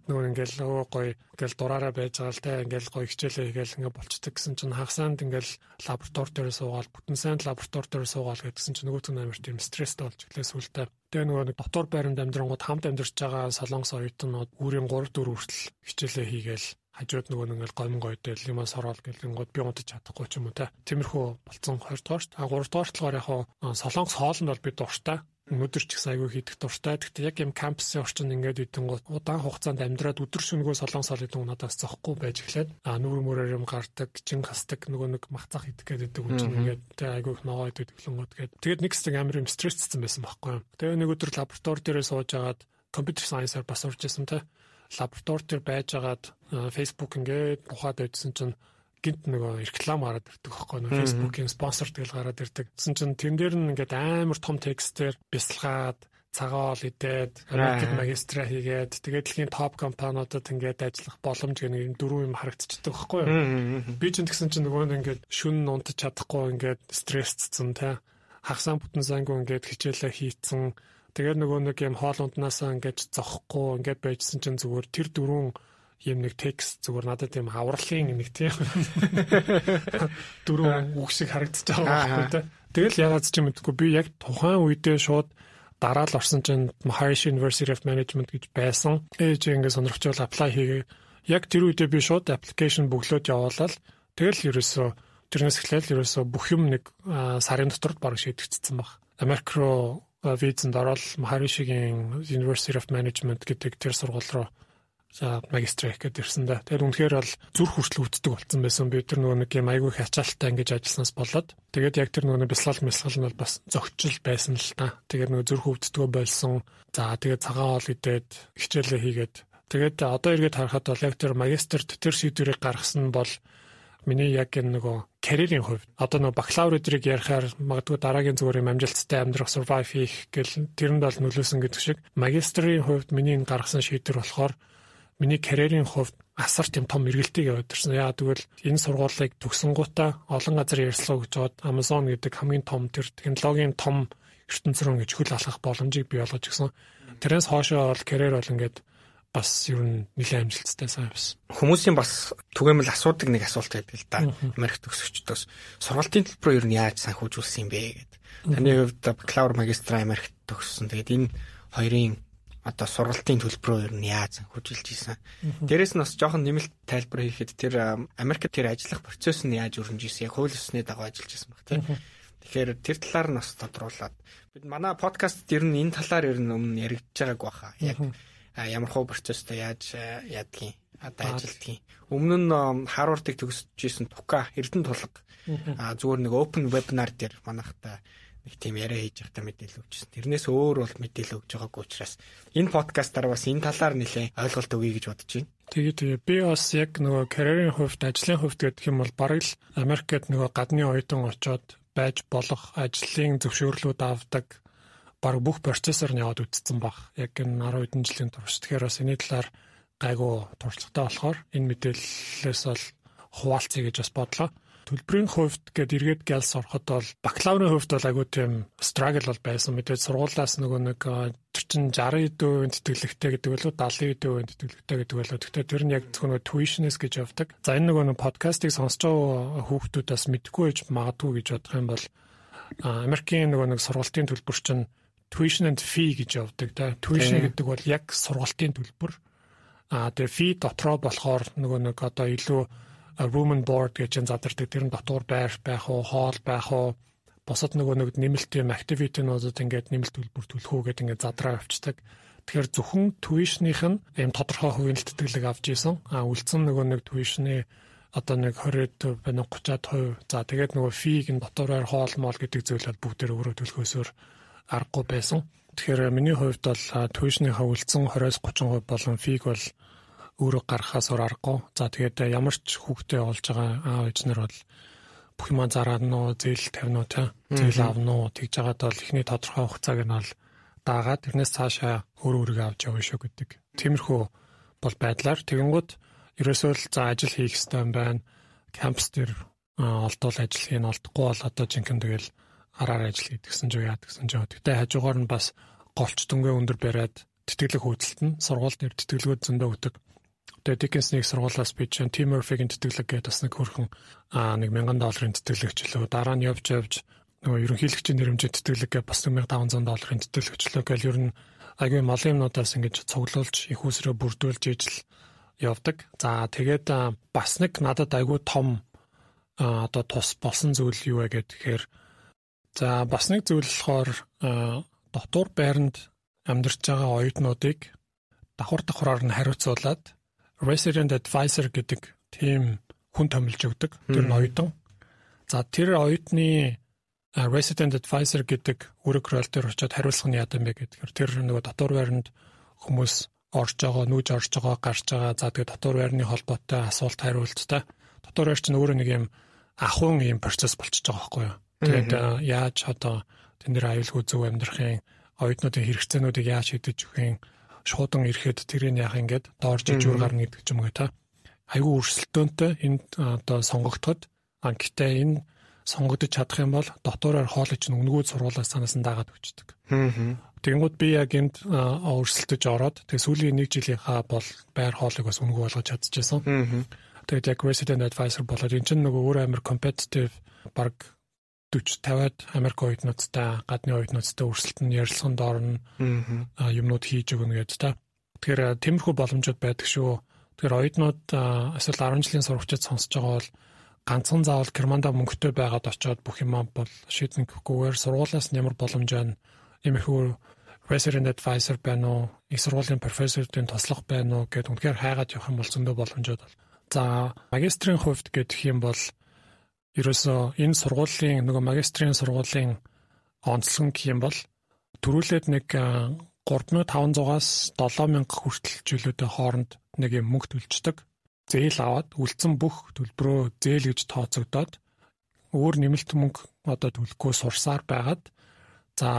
нөгөө ингээл өө гоё ингээл дураараа байж байгаа л те ингээл гоё хичээлээ хийгээл ингээ болцдог гэсэн чинь хагасаанд ингээл лаборатори дээр суугаал бүтэн сайн лаборатори дээр суугаал гэдгсэн чинь нөгөө түн амар тийм стресстэй болж ирлээ сүултээ. Тэгээ нөгөө нэг дотор байранд амьдрангууд хамт амьдарч байгаа солонгос оюутнууд үрийн 3 4 хүртэл хичээлээ хийгээл хажууд нөгөө нэг гомн гойтой лимас ороод гэлэнгууд би унтаж чадахгүй ч юм уу те. Тиймэрхүү болцсон 20 дугаарт. А 3 дугаарт болохоор яг солонгос хоолнд бол би дуртай. Өнөөдөр ч гэсэн аягүй хийдэх дуртай. Гэхдээ яг юм кампусын орчинд ингээд идэнгууд удаан хугацаанд амьдраад өдөр шөнөгөө солонгос хоол идэх надаас зохгүй байж эхлээд а нүр мөрөөр юм гардаг, чин хасдаг нөгөө нэг махцах идэх гэдэг хүн чинь ингээд тэ аягүй их ногоо идэх гэлэнгууд гээд. Тэгээд нэг хэсэг амар юм стрессцсэн байсан байхгүй юу. Тэгээ нэг өдөр лаборатори дээрээ сууж агаад компьютер сайенсаар бас урж исэн те лаборатори төр байжгаад Facebook ингээд ухаад байжсан чинь гинт нөгөө реклам гараад ирдэг байхгүй нөгөө Facebook-ийн спонсор тэгэл гараад ирдэг. Тэгсэн чинь тэн дээр нь ингээд амар том текстээр бясалгаад цагаал идээд Америкт магистра хийгээд тэгээд дэлхийн топ компаниудад ингээд ажиллах боломж гэх юм дөрвөн юм харагдчихдаг байхгүй юу. Би ч тэгсэн чинь нөгөө ингээд шүн унтаж чадахгүй ингээд стрессцсэн те. Хагасаа бүтэн сангүй ингээд хичээлээ хийцэн Тэгээд нөгөө нэг юм хоол унднаасаа ингээд зохгүй ингээд байжсэн чинь зүгээр тэр дөрөв юм нэг текст зүгээр надад тийм авралын нэг тийм дөрөв үг шиг харагдаж байгаа байхгүй тий. Тэгэл ягаад ч юм мэдгүй би яг тухайн үедээ шууд дараа л орсон чинь Maharishi University of Management гэж байсан. Ээж ингээд сонирхчвал apply хийгээ. Яг тэр үедээ би шууд application бөглөөд явуулаад тэгэл ерөөсөө тэрнээс эхлээл ерөөсөө бүх юм нэг сарын дотор баг шийдэгдсэн баг. Америк руу визэнд ороод Maharishi-гийн University of Management гэдэг тэр сургууль руу за магистр хийх гээд ирсэн да. Тэр үнэхээр бол зүрх хүртэл үүддэг болсон байсан. Би тэр нөгөө нэг юм айгүй их ачаалттай ингэж ажилласнаас болоод тэгээд яг тэр нөгөө бясалгал мэсгал нь бол бас зөгчл байсан л та. Тэгээд нөгөө зүрх үүддгөө болсон. За тэгээд цагаан хоол идээд хичээлээ хийгээд тэгээд одоо эргээд харахад бол яг тэр магистрт тэр шийдвэрийг гаргасан нь бол миний яг энэ нөгөө карьерийн хувьд одоо нөгөө бакалавр өдрийг ярихаар магадгүй дараагийн зүгээр юм амжилттай амьдрах survive хийх гэл тэрэнд бол нөлөөсөн гэдэг шиг магистрийн хувьд миний энэ гаргасан шийдвэр болохоор миний карьерийн хувьд асар тийм том эргэлтийг ирсэн. Яа тэгвэл энэ сургуулийг төгсөнгуудаа олон газар ярьслаа гэж бод Amazon гэдэг хамгийн том тэр технологийн том ертөнц рүү ингэж хөл алхах боломжийг бий болгож гисэн. Тэрээс хоошоо бол карьер бол ингээд бас ер нь нэлээд амжилттай сайн байсан. Хүмүүсийн бас түгээмэл асуудаг нэг асуулт байдаг л да. Америк төгсөгчдөөс сургалтын төлбөрөөр ер нь яаж санхүүжүүлсэн юм бэ гэдэг. Таны хувьд бакалавр магистр Америкт төгссөн. Тэгээд энэ хоёрын одоо сургалтын төлбөрөө ер нь яаж хөжилж ийсэн. Дээрээс нь бас жоохон нэмэлт тайлбар хийхэд тэр Америкт тэр ажиллах процесс нь яаж өрнөж ийсэн. Яг хууль ёсны дагуу ажиллаж ийсэн баг тийм. Тэгэхээр тэр талаар нь бас тодруулаад бид манай подкаст ер нь энэ талаар ер нь өмнө яригдж байгааг баха. Яг ямар хуу процесстэй яаж яадгийн одоо ажилтгийн. Өмнө нь Харвардыг төгсөж исэн Тука Эрдэнэ тулга а зүгээр нэг open webinar дээр манайхтай нэг тийм яриа хийж байхдаа мэдээлэл өгчсэн. Тэрнээс өөр бол мэдээлэл өгж байгаагүй учраас энэ подкастаар бас энэ талаар нэлээ ойлголт өгье гэж бодож байна. Тэгээ тэгээ би бас яг нөгөө карьерийн хувьд, ажлын хувьд гэдэг юм бол бараг л Америкт нөгөө гадны оюутан очоод байж болох ажлын зөвшөөрлүүд авдаг баг бүх процессор нь яваад үтцсэн баг. Яг энэ 10 хэдэн жилийн турш. Тэгэхээр бас энэ талаар гайгүй туршлагатай болохоор энэ мэдээллээс бол хуваалцъя гэж бас бодлоо төлбөрийн хувьд гээд эргээд гэлс ороход бол бакалаврын хувьд бол айгүй тийм struggle бол байсан. Мэдээж сургуулаас нөгөө нэг тэр чин 60% тэтгэлэгтэй гэдэг болоо 70% тэтгэлэгтэй гэдэг болоо. Гэхдээ тэр нь яг зөвхөн tuition-с гэж явдаг. За энэ нөгөө подкастыг сонсож байгаа хүүхдүүдээс мэдгүй байж магадгүй гэж бодох юм бол Америкийн нөгөө нэг сургалтын төлбөр чинь tuition and fee гэж явдаг да. Tuition гэдэг бол яг сургалтын төлбөр. А тэгээ fee дотроо болохоор нөгөө нэг одоо илүү room and board гэж задардаг. Тэр нь дотор байр байх уу, хоол байх уу, босод нөгөө нэг нэмэлт юм activity-нуудад ингээд нэмэлт төлбөр төлөх үү гэдэг ингээд задраа авчдаг. Тэгэхээр зөвхөн tuition-ийнх нь ийм тодорхой хувийн тэтгэлэг авч исэн. А үлдсэн нөгөө нэг tuition-ы одоо нэг 20 байна 30-аад хувь. За тэгээд нөгөө fee-г нь дотороор хоол моол гэдэг зүйлүүд бүгдээр өөрөө төлөхөөсөөр аргагүй байсан. Тэгэхээр миний хувьд бол tuition-ийнхаа үлдсэн 20-30% болон fee-г бол өөрөө гарахаас ор аргагүй. За тэгээд ямар ч хүүхдээ олж байгаа аав ээжнэр бол бүх юм зараад нөө зээл тавина уу. Зээл авна уу тэгж жагаад бол ихний тодорхой хугацааг нь бол даагаад тэрнээс цаашаа өөр өөргөө авч явна шүү гэдэг. Тиймэрхүү бол байдлаар тэгэнгүүт ерөөсөө л за ажил хийх хэрэгтэй юм байна. Кампус дээр олдвол ажил хийн олдохгүй бол одоо жинхэнэ тэгэл араар ажил хийдгсэн ч яа гэсэн ч. Тэгтээ хажуугаар нь бас голч дүнгээ өндөр бариад тэтгэлэг хөөцөлтөн сургууль дээр тэтгэлгүүд зөндөө өгдөг. Тэгээ Dickens-ийг сургуулаас би чинь Tim Murphy-гийн тэтгэлэг гэдэг бас нэг хөрхөн аа 1000 долларын тэтгэлэгчлөө. Дараа нь явж явж нөгөө ерөнхийлөгчийн нэрмжийн тэтгэлэг бас 1500 долларын тэтгэлэгчлөө гэл ер нь агүй малын юмнуудаас ингэж цуглуулж их усроо бүрдүүлж ижил явдаг. За тэгээд бас нэг надад айгүй том одоо тус болсон зүйл юу вэ гэхээр за бас нэг зүйл болохоор дотор байранд амьдарч байгаа оюутнуудыг давхар давхраар нь хариуцуулаад resident advisor гэдэг тийм хүн томилж өгдөг. Тэр нь оюутан. За тэр оюутны resident advisor гэдэг үүрэг рол дээр очиод хариулах нь яадан бэ гэдгээр тэр нөгөө дотор байранд хүмүүс орж байгаа, нүүж орж байгаа, гарч байгаа. За тэгээ дотор байрны холбоотой асуулт хариулттай. Дотор байр чинь өөрөө нэг юм ахуйн юм процесс болчихж байгаа байхгүй юу? Тэгээд яаж одоо тэн дээр аюулгүй зөв амьдрахын оюутнуудын хэрэгцээнүүдийг яаж шийдэж өгөх юм шуудан ирэхэд тэрийг яах ингээд доорж ижүүр гарна гэдэг ч юм уу та. Айгүй өрсөлдөөнтэй энэ одоо сонгогдоход а гэтээ энэ сонгогдож чадах юм бол дотоороор хоолой чинь өнгөө сургуулаас санаас нь дагаад өгчдөг. Тэгэнгүүт би яг энд өрсөлдөж ороод тэг сүүлийн нэг жилийнхаа бол байр хоолойг бас өнгөө болгож чадчихсан. Тэгээд яг resident advisor болоод эн чинь нөгөө өөр амар competitive баг 40 50-аад Америк оюутнуудтай гадны оюутнуудтай өрсөлдөн ярилцлаганд орно юмнууд хийж өгнө гэдэг та. Тэгэхээр тиймэрхүү боломжууд байдаг шүү. Тэгэхээр оюутнууд эсвэл 10 жилийн сурагчид сонсож байгаа бол ганцхан заавал Германда мөнгөтэй байгаад очиод бүх юм бол шийдэн гэхгүйгээр сургуулаас нь ямар боломж байна иймэрхүү resident advisor байна уу, их сургуулийн профессоруудын туслах байна уу гэд үнэхээр хайгаад явах юм бол зөндөө боломжууд бол. За магистрийн хувьд гэх юм бол ерөөсөө энэ сургуулийн нөгөө магистрийн сургуулийн онцлог юм бол төрүүлээд нэг 3500-аас 7000 хүртэл жилүүдийн хооронд нэг юм мөнгө төлждөг. Зээл аваад үлдсэн бүх төлбөрөө зээл гэж тооцогдоод өөр нэмэлт мөнгө одоо төлөхгүй сурсаар байгаад за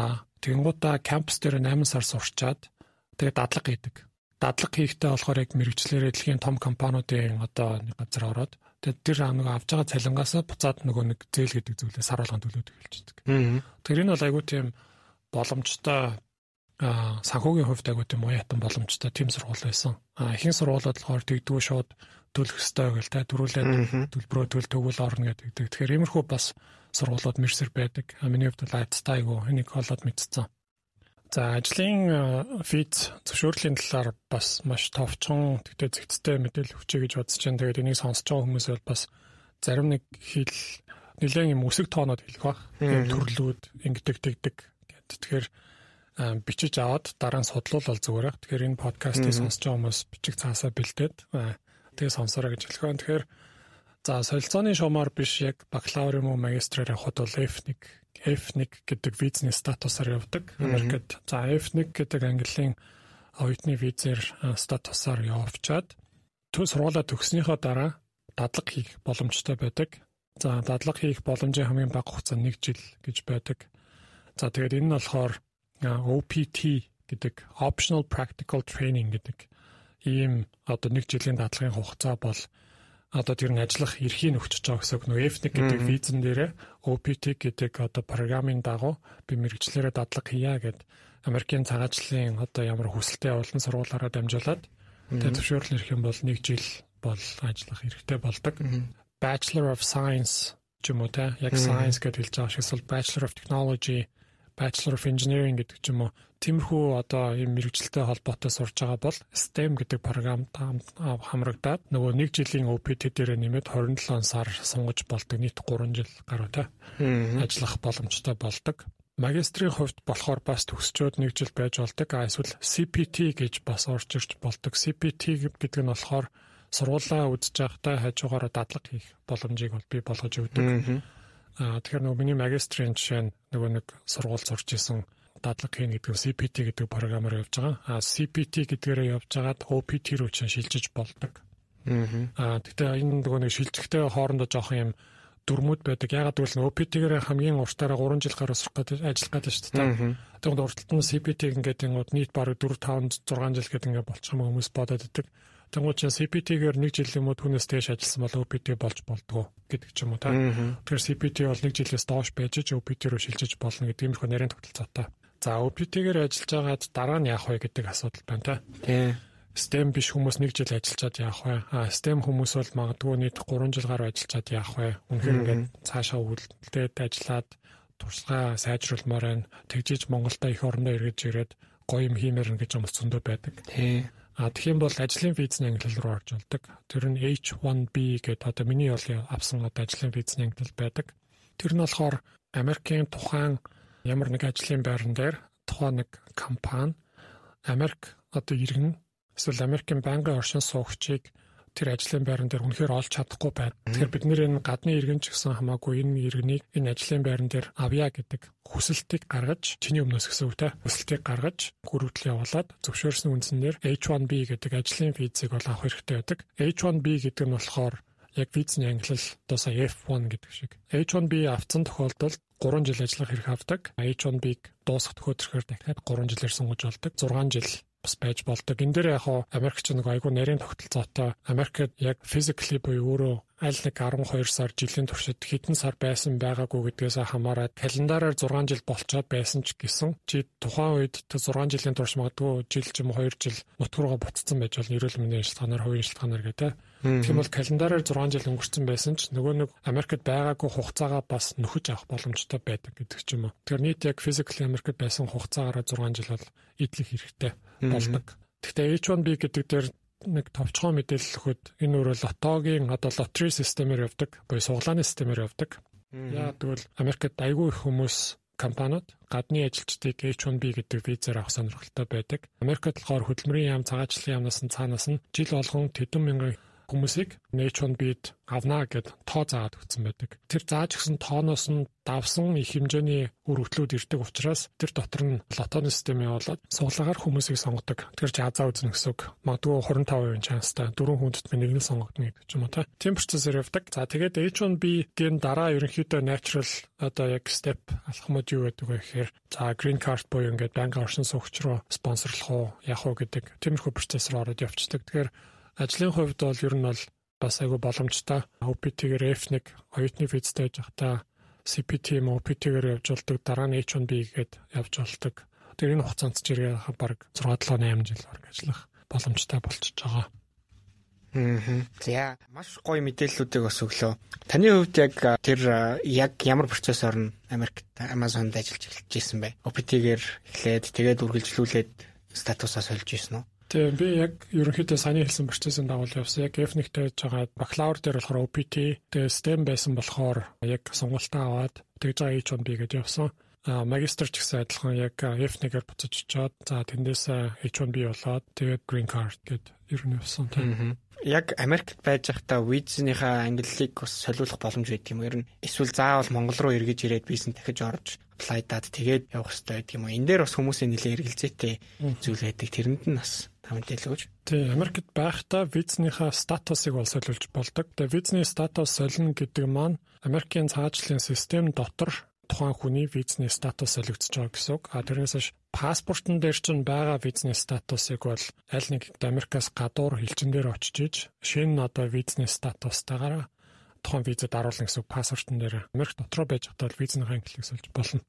Тэнгуудаа кампус дээр 8 сар сурчаад тэгээ дадлаг хийдэг. Дадлаг хийхдээ болохоор яг мэрэгчлэрээ дэлхийн том компаниудын одоо нэг газар ороод тэгээд тэр нэг авж байгаа цалингаас буцаад нөгөө нэг зээл гэдэг зүйлээ сар болгон төлөөд эхэлчихдэг. Тэр энэ бол айгүй тийм боломжтой а санхүүгийн хувьд айгүй тийм уяатан боломжтой тийм сургууль байсан. А ихэнх сургуулиуд болохоор тэгдэггүй шууд төлөх ёстой гэл та дөрүүлээд төлбөрөө төл төгөл орно гэдэг. Тэгэхээр иймэрхүү бас сургуулиуд мэрсэр байдаг. Миний хувьд бол айцтай айгу энийг олоод мэдсэн. За ажлын физ зөвшөөрлийн талаар бас маш товчхон тэгтээ зэгцтэй мэдээлэл өгчэй гэж бодож байна. Тэгээд энийг сонсож байгаа хүмүүс бол бас зарим нэг хэл нэлээд юм өсөг тоонод хэлэх баг. Төрлүүд ингэдэг тэгдэг. Тэгэхээр бичиж аваад дараа нь судлуул бол зүгээр баг. Тэгэхээр энэ подкастыг сонсож байгаа хүмүүс бичиг цаасаа бэлдээд тэгээ сонсороо гэж хэлэх байна. Тэгэхээр За солилцооны шуумаар биш яг бакалавр юм уу магистраар явхад бол F1 F1 гэдэг визний статусаар явдаг. Америкт за F1 гэдэг английн оюутны визээр статусаар явуулчаад төв сургуулаа төгснөхийн дараа дадлаг хийх боломжтой байдаг. За дадлаг хийх боломжийн хамгийн бага хугацаа 1 жил гэж байдаг. За тэгээд энэ нь болохоор OPT гэдэг optional practical training гэдэг ийм одоо 1 жилийн дадлагын хугацаа бол одоо тэр нь ажиллах эрхийг өгч байгаа гэсэн үг. Нөгөө F1 гэдэг визэн дээрээ OPT гэдэг одоо програмын дагуу би мэрэгчлэрээ дадлаг хийя гэд Америкийн цагаачлалын одоо ямар хүсэлтэд явуулсан сургуулаараа дамжуулаад тэгээ зөвшөөрөл ирэх юм бол 1 жил бол ажиллах хэрэгтэй болдог. Bachelor of Science ч юм уу те? Яг science гэж хэлж байгаа шигсэл Bachelor of Technology Bachelor of Engineering гэдэг ч юм уу тиймэрхүү одоо ийм мэрэгчлэлтэй холбоотой сурж байгаа бол STEM гэдэг програмд хамрагдаад нөгөө 1 жилийн OPT дээр нэмээд 27 сар сунгаж болдог нийт 3 жил гаруй та ажиллах боломжтой болдог. Магистрийн хувьд болохоор бас төгсчөөд 1 жил байж болдог. А эсвэл CPT гэж бас орж ирж болдог. CPT гэдэг нь болохоор сургуулаа үзэж байхдаа хажуугаараа дадлаг хийх боломжийг бол бий болгож өгдөг. Аа тэгэхээр нөгөө миний магистрийн жишээ нь нөгөө нэг сургууль сурч исэн дадлаг хийн гэдэг CPT гэдэг програмаар явж байгаа. Аа CPT гэдгээрээ явж байгаад OPT руу чинь шилжиж болдог. Аа тэгтээ энэ нөгөө нэг шилжихтэй хоорондоо жоох юм дүрмүүд байдаг. Ягаад гэвэл OPT-гээр хамгийн уртаараа 3 жил гаруй сурах гэдэг ажиллах гэдэг шүү дээ. Тэгээд урталт нь CPT ингээд ингээд нийт бараг 4 5 6 жил гэдэг ингээд болчих юм хүмүүс бодоод байдаг. Тэнгууд чинь CPT-гээр 1 жил юм уу түүнээс дээш ажилласан бол OPT болж болдгоо гэдэг ч юм уу та. Тэгэхээр CPT бол 1 жилээс доош байж ч OPT руу шилжиж болно гэдэг иймэрхүү нарийн тогтолцоотой. За OPT-гээр ажиллаж байгаад дараа нь яах вэ гэдэг асуудал байна та. Тий. STEM биш хүмүүс 1 жил ажиллаад яах вэ? А STEM хүмүүс бол магадгүй нийт 3 жил гаруй ажиллаад яах вэ? Үнэхээр ингээд цаашаа үйлдэлтэд ажиллаад туршлагаа сайжруулмаар байна. Тэгжиж Монголда их орондоо эргэж ирээд гоё юм хиймээр гэж юм зөндөө байдаг. Тий. А тэгэх юм бол ажлын визний ангиллал руу орж болдог. Тэр нь H1B гэдэг одоо миний бол авсан одоо ажлын визний ангиллал байдаг. Тэр нь болохоор Америкийн тухайн ямар нэг ажлын байран дээр тухайн нэг компани Америк одоо иргэн эсвэл Америкийн байнгын оршин суугчийг тэр ажлын байран дээр үнэхээр олж чадахгүй байна. Тэгэхээр бид нэр энэ гадны иргэн ч гэсэн хамаагүй энэ иргэнийг энэ ажлын байран дээр авъя гэдэг хүсэлтийг гаргаж чиний өмнөөс гэсэн үг те хүсэлтийг гаргаж гөрөвдөл явуулаад зөвшөөрсөн үндсээр H1B гэдэг ажлын визийг бол авах хэрэгтэй байдаг. H1B гэдэг нь болохоор яг визний ангилал доосаа F1 гэдэг шиг. H1B авсан тохиолдолд 3 жил ажиллах хэрэг авдаг. H1B-г дуусгах төхөөрөмжөөр дахиад 3 жилээр сонгож болдог. 6 жил бас байж болдог. Энэ дээр яг хоо Америкч нэг айгүй нарийн тогтолцоотой Америкт яг physically буюу өөрөө аль нэг 12 сар жилийн туршид хэдэн сар байсан байгаагүй гэдгээс хамаарат календараар 6 жил болцоод байсан ч гэсэн чи тухайн үед 6 жилийн турш магадгүй жил ч юм уу 2 жил нутгургаа буцсан байж бол эрүүл мэндийн шалтгаанаар хувийн шалтгаанаар гэдэг. Тийм бол календараар 6 жил өнгөрцөн байсан ч нөгөө нэг Америкт байгаагүй хугацаагаа бас нөхөж авах боломжтой байдаг гэдэг ч юм уу. Тэгэхээр нийт яг physically Америкт байсан хугацаагаараа 6 жил бол идэх хэрэгтэй болдог. Гэхдээ H1B гэдэг дээр нэг товчхон мэдээлэл өгөхөд энэ өөрөө лотогийн одоо лотери системээр явдаг, буюу суглааны системээр явдаг. Яа тэгвэл Америкт айгүй их хүмүүс компаниуд гадны ажилчдыг H1B гэдэг визээр авах сонирхолтой байдаг. Америкт болохоор хөдөлмөрийн яам, цагаачлалын яамнаас нь цаанаас нь жил болгон тэдэн мянган хүмүүсийг H1B-д авнаа гэд тоо заагаад өгсөн байдаг. Тэр зааж өгсөн тооноос нь давсан их хэмжээний үр хөтлүүд ирдэг учраас тэр дотор нь лотоны систем явуулаад суулгаар хүмүүсийг сонгодог. Тэгэхээр жазаа үзнэ гэсэн үг. Магадгүй 25% чанстай дөрвөн хүндэт би нэг нь сонгогдно гэдэг ч юм уу та. Тийм процессор явдаг. За тэгээд H1B-гийн дараа ерөнхийдөө natural одоо яг step алхмууд юу гэдэг вэ гэхээр за green card буюу ингээд банк оршин суугч руу спонсорлох уу, яах уу гэдэг тиймэрхүү процессор ороод явцдаг. Тэгэхээр Ажлын хувьд бол ер нь бол бас айгүй боломжтой. OPT-гээр F1 оюутны визтэй хата CPT юм OPT-гээр явж болдог дараа нь H1B гээд явж болдог. Тэр энэ хугацаанд ч ирээ баг 6 7 8 жил баг ажиллах боломжтой болчихж байгаа. Мм. За маш гоё мэдээллүүдийг бас өглөө. Таны хувьд яг тэр яг ямар процессор нь Америкт Amazon-д ажиллаж эхэлж ирсэн бэ? OPT-гээр эхлээд тэгээд үргэлжлүүлээд статусаа сольж ирсэн үү? Тийм би яг ерөнхийдөө саяны хэлсэн процессын дагуу явсан. Яг F1-тэй байж байгаа бакалавр дээр болохоор OPT, тэгээ STEM байсан болохоор яг сонголтоо аваад тэгж байгаа H1B гэдээ явсан. А магистр ч гэсэн адилхан яг F1-ээр буцаж очиод за тэндээс H1B болоод тэгээд green card гэд ер нь явсан тийм. Яг Америкт байж байхдаа визийнхаа ангиллыг бас солиулах боломж байдаг юм. Ер нь эсвэл заавал Монгол руу эргэж ирээд визэн дахиж орж апплайдаад тэгээд явах хэрэгтэй байдаг юм. Энэ дээр бас хүмүүсийн нэлээ эргэлзээтэй зүйл байдаг. Тэрэнд нь бас мэдээлэл өгч. Тий, Америкт байхдаа визнийхаа статусыг бол солиулж болдог. Тэгээ визний статус солино гэдэг маань Америкийн цаашлын систем дотор тухайн хүний визний статус солигдож байгаа гэсэн үг. А тэрнээс паспортон дээр чинь байгаа визний статусыг бол аль нэг Америкаас гадуур хилчин дээр очиж иж шинэ одоо визний статустайгаар тухайн визэд оруулна гэсэн паспортон дээр Америк дотроо байж бол визнийхаа ангиллыг сольж болно.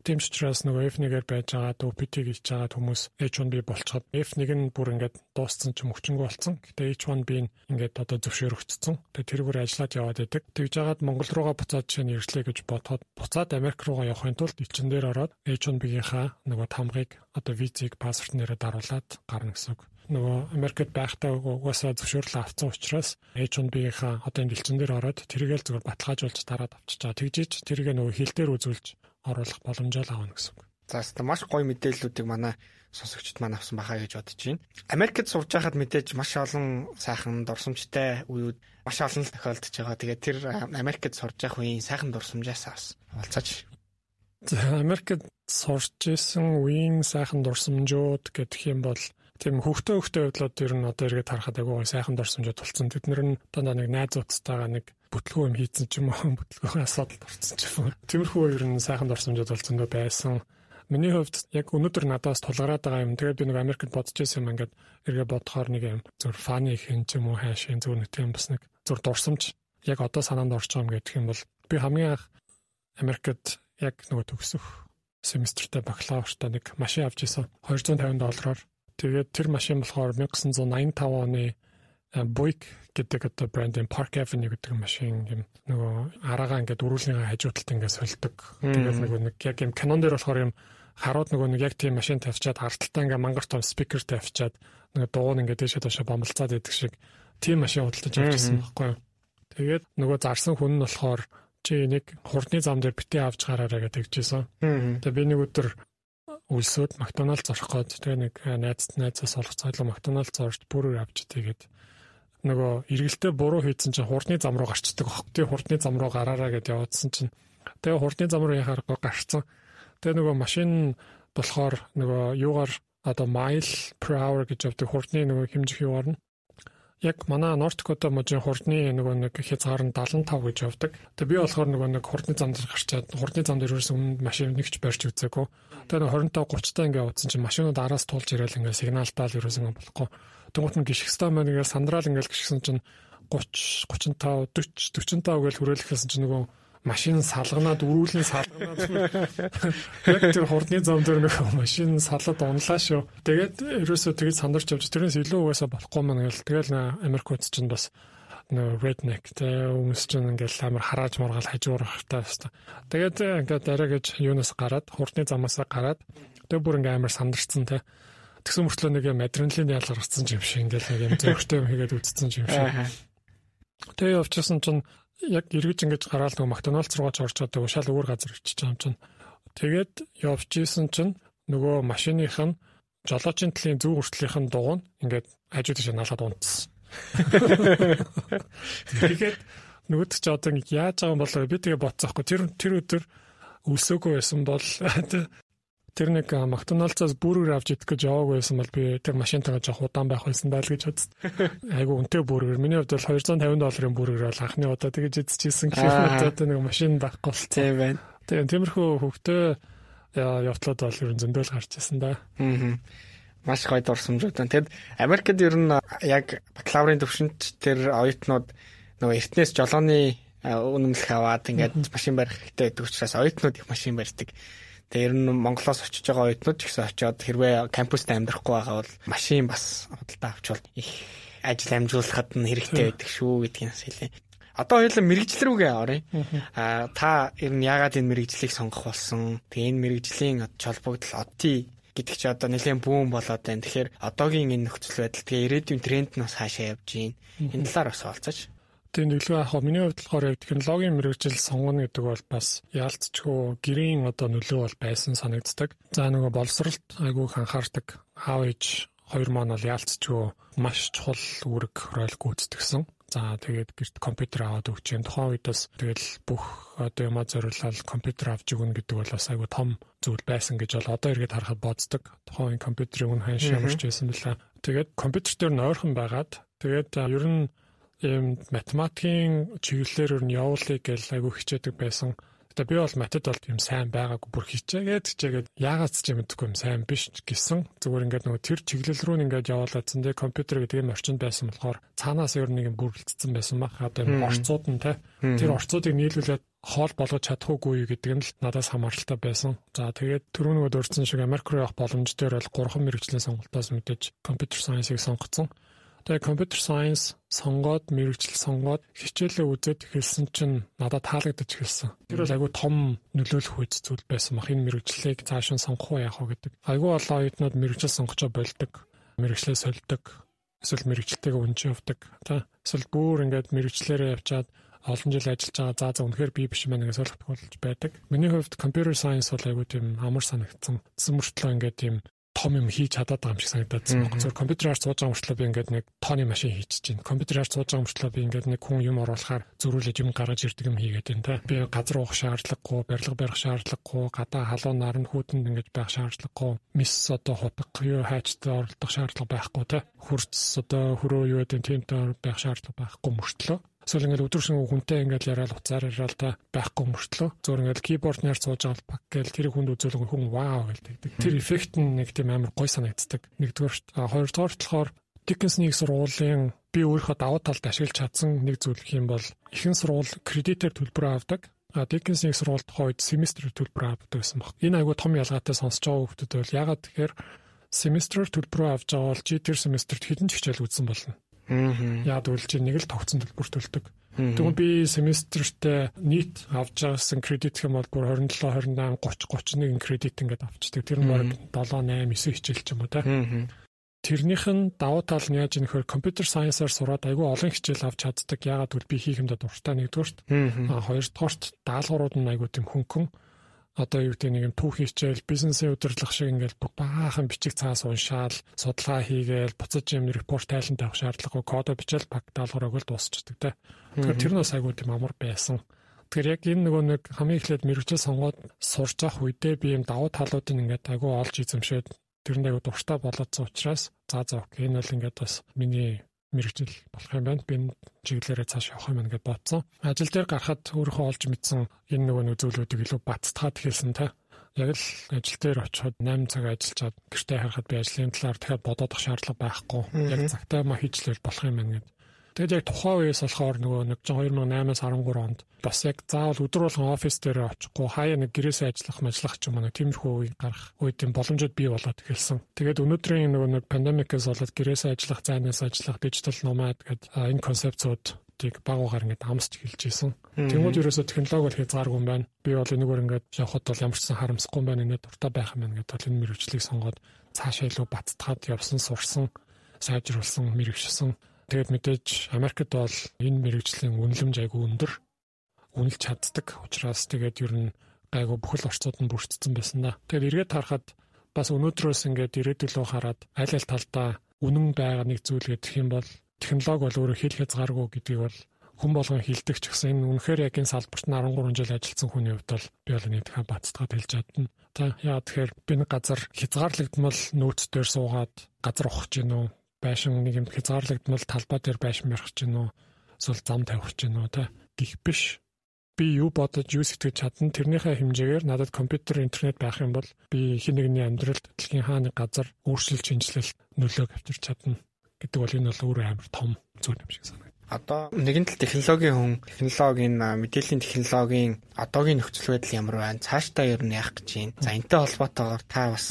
Тийм ч учраас нөгөө F1-ээр байж байгаа OPT гэж байгаа хүмүүс H1B болцоход F1 нь бүр ингээд дууссан ч мөчөнгө болцсон. Гэтэ H1B нь ингээд одоо зөвшөөрөгдсөн. Тэгээ тэрүүгээр ажиллаад яваад байдаг. Тэгж жагаад Монгол руугаа буцаад жишээ нь ирслээ гэж бодоход буцаад Америк руугаа явахын тулд элчин дээр ороод H1B-гийнхаа нөгөө тамгыг одоо визийг паспорт нэрээр даруулад гарна гэсэн үг нөгөө Америкт байхдаа угаасаа зөвшөөрөл авсан учраас H1B-ийнхаа одоо энэ элчин дээр ороод тэргээл зүгээр баталгаажуулж дараад авчиж байгаа. Тэгжиж тэргээ нөгөө хил дээр үзүүлж оруулах боломжоо л авна гэсэн үг. За хэвээ маш гоё мэдээллүүдийг манай сонсогчд маань авсан бахаа гэж бодож байна. Америкт сурж байхад мэдээж маш олон сайхан дурсамжтай үеуд маш олон л тохиолдож байгаа. Тэгээд тэр Америкт сурж явах үеийн сайхан дурсамжаас авсан. Болцооч. За Америкт сурч исэн үеийн сайхан дурсамжууд гэх юм бол тийм хөвгтөө хөвгтөө байдлууд ер нь одоо эргээд харахад агай сайхан дурсамжууд болсон. Тэд нэр нь дандаа нэг найзуудтайгаа нэг бүтлгүү юм хийцэн ч юм уу бүтлгүүийн асуудалд орсон ч юм уу. Тиймэрхүү ер нь сайхан дурсамжууд болсон дөө байсан. Миний хувьд яг өнөөдөр надаас тулгараад байгаа юм. Тэгээд би нэг Америкт бодож байсан юм ингээд эргээ бодохоор нэг юм зүр фаны хэн ч юм уу хайшин зүр нэг тийм бас нэг зүр дурсамж яг одоо санаанд орж байгаа юм гэдэг юм бол би хамгийн анх Америкт яг нөгөө төгсөх семестртээ бакалавртаа нэг машин авч исэн 250 доллараар. Тэгээд тэр машин болохоор 1985 оны Buick гэдэг одоо брендийн Park Avenue гэдэг машин юм нөгөө араагаа ингээд өрүүлнийгээ хажуудалд ингээд сольдог. Тэгээд нөгөө нэг яг юм Canon дээр болохоор юм харууд нөгөө нэг яг тийм машин тавьчаад харталтаа ингээд мангар том спикер тавьчаад нөгөө дуу нь ингээд дэшээ тошоо бомбалцаад идэх шиг тийм машин худалдаж авчихсан байхгүй юу. Тэгээд нөгөө зарсан хүн нь болохоор чи нэг хурдны зам дээр битээ авч гараараа гэдэг тэгжсэн. Тэгээд би нэг өдөр үлсөөд Макдоналдс орох гээд тэгээ нэг найз найзаас олох цайлаа Макдоналдс орж бүрээр авч тэгээд нөгөө эргэлтээ буруу хийсэн чинь хурдны зам руу гарчдаг хог. Тэ хурдны зам руу гараараа гэдээ явуулсан чинь тэгээ хурдны зам руу яхаарахгүй гарцсан. Тэгээ нөгөө машин болохоор нөгөө юугаар одоо mile per hour гэж явдаг хурдны нөгөө хэмжих юугаар нь яг манай North Dakota мужийн хурдны нөгөө нэг хязгаар нь 75 гэж явдаг. Тэгээ би болохоор нөгөө нэг хурдны замд гарчаад хурдны замд ерөөс өмнө машин нэгч барьж үзээгүй. Тэгээ 25 30 таа ингээ утсан чинь машинууд араас туулж ирээл ингээ сигналтаа л ерөөс ингээ болохгүй. Тэнгуут нь гიშгстаа маань ингээ сандраал ингээ гიშгсэн чинь 30 35 40 45 гэж хүрээлэх гэсэн чинь нөгөө машин салганаад өрүүлэн салганаад яг тэр хурдны зам дээр нэг машин салаад унлаа шүү. Тэгээд ерөөсөө тэгээд сандарч явж тэрнээс илүү угаасаа болохгүй маань гэл тэгэл Америк үз чинь бас нөө redneck хүмүүс чинь ингээл амар харааж моргаал хажуурах та хэвээр. Тэгээд ингээд дараа гэж юунаас гараад хурдны замаас гараад тэгээд бүр ингээм амар сандарцсан тэ. Тэгсэн мөртлөө нэг юм адреналин ялгарсан юм шиг ингээл нэг юм зөрөгтэй юм хийгээд үтцсэн юм шиг. Тэгээ явчихсан чинь яг эргэж ингэж гараал нөгөө Макдоналдс руугаа ч орчоод шал өөр газар ичиж байгаа юм чинь. Тэгээд явж исэн чинь нөгөө машиных нь жолоочийн талын зөв хүртлийнх нь дугуй ингээд хажууд тийш налаад унтсан. Тэгээд нөгөөд чи одоо яаж байгаа юм болоо би тэгээ бодсоохгүй тэр тэр өдөр өлсөөгөө байсан бол тэр нэг Макдоналдсаас бүргэр авч идэх гэж яваагүй байсан бол би тэр машинтайгаа жоох удаан байх байсан даа л гэж бодсон. Айгу үнэтэй бүргэр. Миний хувьд бол 250 долларын бүргэр бол анхны удаа тэгэж идчихсэн гэхээр одоо нэг машин байхгүй бол тийм байна. Тэгээ тиймэрхүү хөвгтөө явтлууд бол ер нь зөндөл гарч ирсэн да. Аа. Маш гоё дурсамжууд байна. Тэгэд Америкт ер нь яг бакалаврын төвшөнд тэр оюутнууд нөгөө эртнээс жолооны үнэмлэх аваад ингээд машин барих хэрэгтэй байдаг учраас оюутнууд их машин барьдаг. Тэгээ ер нь Монголоос очиж байгаа оюутнууд ч гэсэн очиод хэрвээ кампуст амьдрахгүй байгаа бол машин бас худалдаа авчвал их ажил амжуулахад нь хэрэгтэй байдаг шүү гэдгийг хэлээ. Одоо хоёулаа мэрэгжил рүүгээ оръё. Аа та ер нь яагаад энэ мэрэгжлийг сонгох болсон? Тэгээ энэ мэрэгжлийн холбогдол одти гэдэг чи одоо нэлээд бүүн болоод байна. Тэгэхээр одоогийн энэ нөхцөл байдал тэгээ ирээдүйн тренд нь бас хаашаа явж гин. Энэ талаар бас олцооч. Тийм нэглэгээ яг миний хувьд болохоор технологийн мэрэгжил сонгоно гэдэг бол бас яалтчгүй гэрийн одоо нөлөө бол байсан санагддаг. За нөгөө боловсролт айгүйх анхаардаг. Аав ээж хоёр маань бол яалтчгүй маш чухал үүрэг роль гүйцэтгэсэн. За тэгээд гэрт компьютер аваад өгч юм. Тухайн үед бас тэгэл бүх одоо юмаа зориулаад компьютер авч өгнө гэдэг бол бас айгүй том зүйл байсан гэж бол одоо эргээд харахад боддог. Тухайн компьютерийн үн ханш ямарч байсан бэлээ. Тэгээд компьютер дээр нойрхон байгаад тэгээд ер нь ийм математикийн чиглэлээр ер нь явуулъя гэж айгүй хичээдэг байсан. Тэгээ би бол математикт бол юм сайн байгаагүй бүр хичээгээд хичээгээд яагаад ч юм мэдэхгүй юм сайн биш гэсэн. Зүгээр ингээд нөгөө тэр чиглэл рүү ингээд явуулаад зэн тэгээ компьютер гэдэг юм орчинд байсан болохоор цаанаас ер нь юм бүрэлдсэн байсан баг. Одоо юм орцууд нь те тэр орцуудыг нийлүүлээд хоол болгож чадахгүй гэдэг нь л надаас хамааралтай байсан. За тэгээд түрүү нөгөө дурдсан шиг Америк руу явах боломж дээр бол гурван мэрэгжлийн сонголтоос мэдээж компьютер сайенсыг сонгоцсон. Тэгээ компьютер сайенс сонгоод мэрэгжил сонгоод хичээлээ үзээд эхэлсэн чинь надад таалагдаж эхэлсэн. Тэр бол айгүй том нөлөөлөх үйл зүйл байсан баг. Энэ мэрэгжлийг цааш нь сонгох уу яах вэ гэдэг. Айгүй олон оюутнууд мэрэгжил сонгочоо болдог. Мэрэгчлээ сольдог. Эсвэл мэрэгчлэлтэйгээ унж явдаг. За эсвэл бүр ингээд мэрэгчлэрээ явчаад олон жил ажиллаж байгаа заа за үнэхээр би биш мэн гэж ойлгох болж байдаг. Миний хувьд computer science бол айгүй тийм амар санагдсан. Тэсэн мөртлөө ингээд тийм том юм хийж чадаад байгаа юм шиг санагдаад байна. Зөвхөн компьютераар сууж байгаа мөртлөө би ингээд нэг тооны машин хийчихэж байна. Компьютераар сууж байгаа мөртлөө би ингээд нэг хүн юм оруулахаар зөрүүлээд юм гаргаж ирдэг юм хийгээд байна те. Би газар уух шаардлагагүй, барилга барих шаардлагагүй, гадаа халуун наран хүүтэнд ингээд байх шаардлагагүй. Мис одоо хутга юу хайчтай оролдох шаардлага байхгүй те. Хурц одоо хөрөө юу гэдэг тиймтэй байх шаардлага байхгүй мөртлөө Эсвэл ингээд өдрөсөн хүнтэй ингээд яриад уцаар яриад та байхгүй мөртлөө зөөр ингээд keyboard нэр сууж байгаа пак гээл тэр хүнд үзүүлэн хүн вау гэлдэг. Тэр эффект нь нэг тийм амар гой санагддаг. Нэгдүгээр хоёрдугаар болохоор Dickinson-ийн сургуулийн би өөрийнхөө давуу талд ашиглаж чадсан нэг зүйл юм бол ихэнх сургууль кредитээр төлбөр авдаг. А Dickinson-ийн сургуульд хойд семестрээр төлбөр авдаг гэсэн баг. Энэ айгүй том ялгаатай сонсож байгаа хүмүүс бол ягаад тэгэхээр семестрээр төлбөр авч байгаа бол чи тэр семестрт хэдэн ч хичээл үзсэн болно. Яад үл чи нэг л тогтсон төлбөр төлдөг. Тэгвэл би семестртээ нийт авч байгаасан кредит хэм бол бүр 27, 28, 30, 31 кредит ингээд авчдаг. Тэр нь баг 7, 8, 9 хичээл ч юм уу те. Тэрнийх нь давуу тал нь яаж нөхөр компьютер сайенсаар сураад айгүй олон хичээл авч чаддаг. Ягаад гэвэл би хийх юмдаа дуртай нэгдүгээрт. А хоёрдугаарт даалгаврууд нь айгүй тийм хөнгөн одоо юу гэдэг нэг юм түүх хичээл бизнесийн удирдлага шиг ингээл баахан бичиг цаас уншаал судалгаа хийгээл буцаж юм репорт тайлан тавих шаардлагагүй кодо бичээл баг даалгавар өгөл дуусчдаг те. Тэгэхээр тэр нь бас айгүй тийм амар байсан. Тэгэхээр яг энэ нөгөө нэг хамгийн эхлээд мэрэгжил сонгоод сурч явах үедээ би юм давуу талуудыг ингээд айгүй олж эзэмшээд тэрэнд айгүй дуртай болоодсон учраас за за окей энэ бол ингээд бас миний мэрэгжил болох юм байна. Би энэ чиглэлээрээ цааш явах юм байна гэж бодсон. Ажил дээр гарахад өөрөө олж мэдсэн энэ нөгөө нэг зүйлүүдийг илүү баттгаад хэлсэн та. Яг л ажил дээр очиход 8 цаг ажиллаад гэртээ харахад би ажлын талаар дахиад бодоодох шаардлага байхгүй. Яг цагтаа ма хийжлэл болох юм байна гэдэг. Тэгээд яг тухайн үеэс болохоор нөгөө нэг 2008-аас 13 онд бас яг заавал өдөр болгон офис дээр очихгүй хаяа нэг гэрээсээ ажиллах мэжлах ч юм уу тиймэрхүү үе гарах үеийн боломжууд бий болоод эхэлсэн. Тэгээд өнөөдрийн нөгөө нэг пандемикээс болоод гэрээсээ ажиллах, зайнаас ажиллах, дижитал номад гэдэг энэ концепцууд тийг багуугаар ингээд амсч хэлж ийсэн. Тэнгүүд ерөөсө технологи бол хязгааргүй юм байна. Би бол энэгээр ингээд явхад бол ямар ч сан харамсахгүй юм байна. Энэ дуртай байх юм байна гэдэг бол энэ мэрэгчлийг сонгоод цаашаа илүү баттгаад явсан, сурсан, сайжруулсан, мэрэгшсэн Тэгээд мэдээж Америкт бол энэ мэрэгжлийн үнэлэмж айгүй өндөр үнэлж чаддаг. Учираас тэгээд ер нь гайгүй бүхэл орцууд нь бүрдсэн байсан да. Тэгээд эргээд харахад бас өнөөдрөөс ингээд ирээдүйлөө хараад аль аль талдаа үнэн байгаа нэг зүйл гэх юм бол технологи бол өөрөө хэл хязгааргүй гэдгийг бол хүн болгон хилдэг ч гэсэн энэ үнэхээр яг энэ салбарт 13 жил ажилласан хүний хувьд бол би бол нэгтгэн бацтгаад хэлж чадна. Та яа тэгэхээр би нэг газар хязгаарлагдмал нөөц дээр суугаад газар ухаж гин үү? Байшин нэг юм хязгаарлагдмал талбай дээр байшин барих гин үү? Эсвэл зам тавих гин үү? Та гих биш. Би юу бодож юу сэтгэж чадна тэрнийхээ хэмжээгээр надад компьютер интернет байх юм бол би хин нэгний амьдралд дэлхийн хааны газар өөрчлөлт шинжилэлт нөлөөг авчирч чадна гэдэг бол энэ бол өөрөө амар том зүйл юм шиг санагдав одоо нэгэн тал технологийн хүн технологийн мэдээллийн технологийн одоогийн нөхцөл байдал ямар байна цаашдаа ер нь яах гэж байна за энтэй холбоотойгоор та бас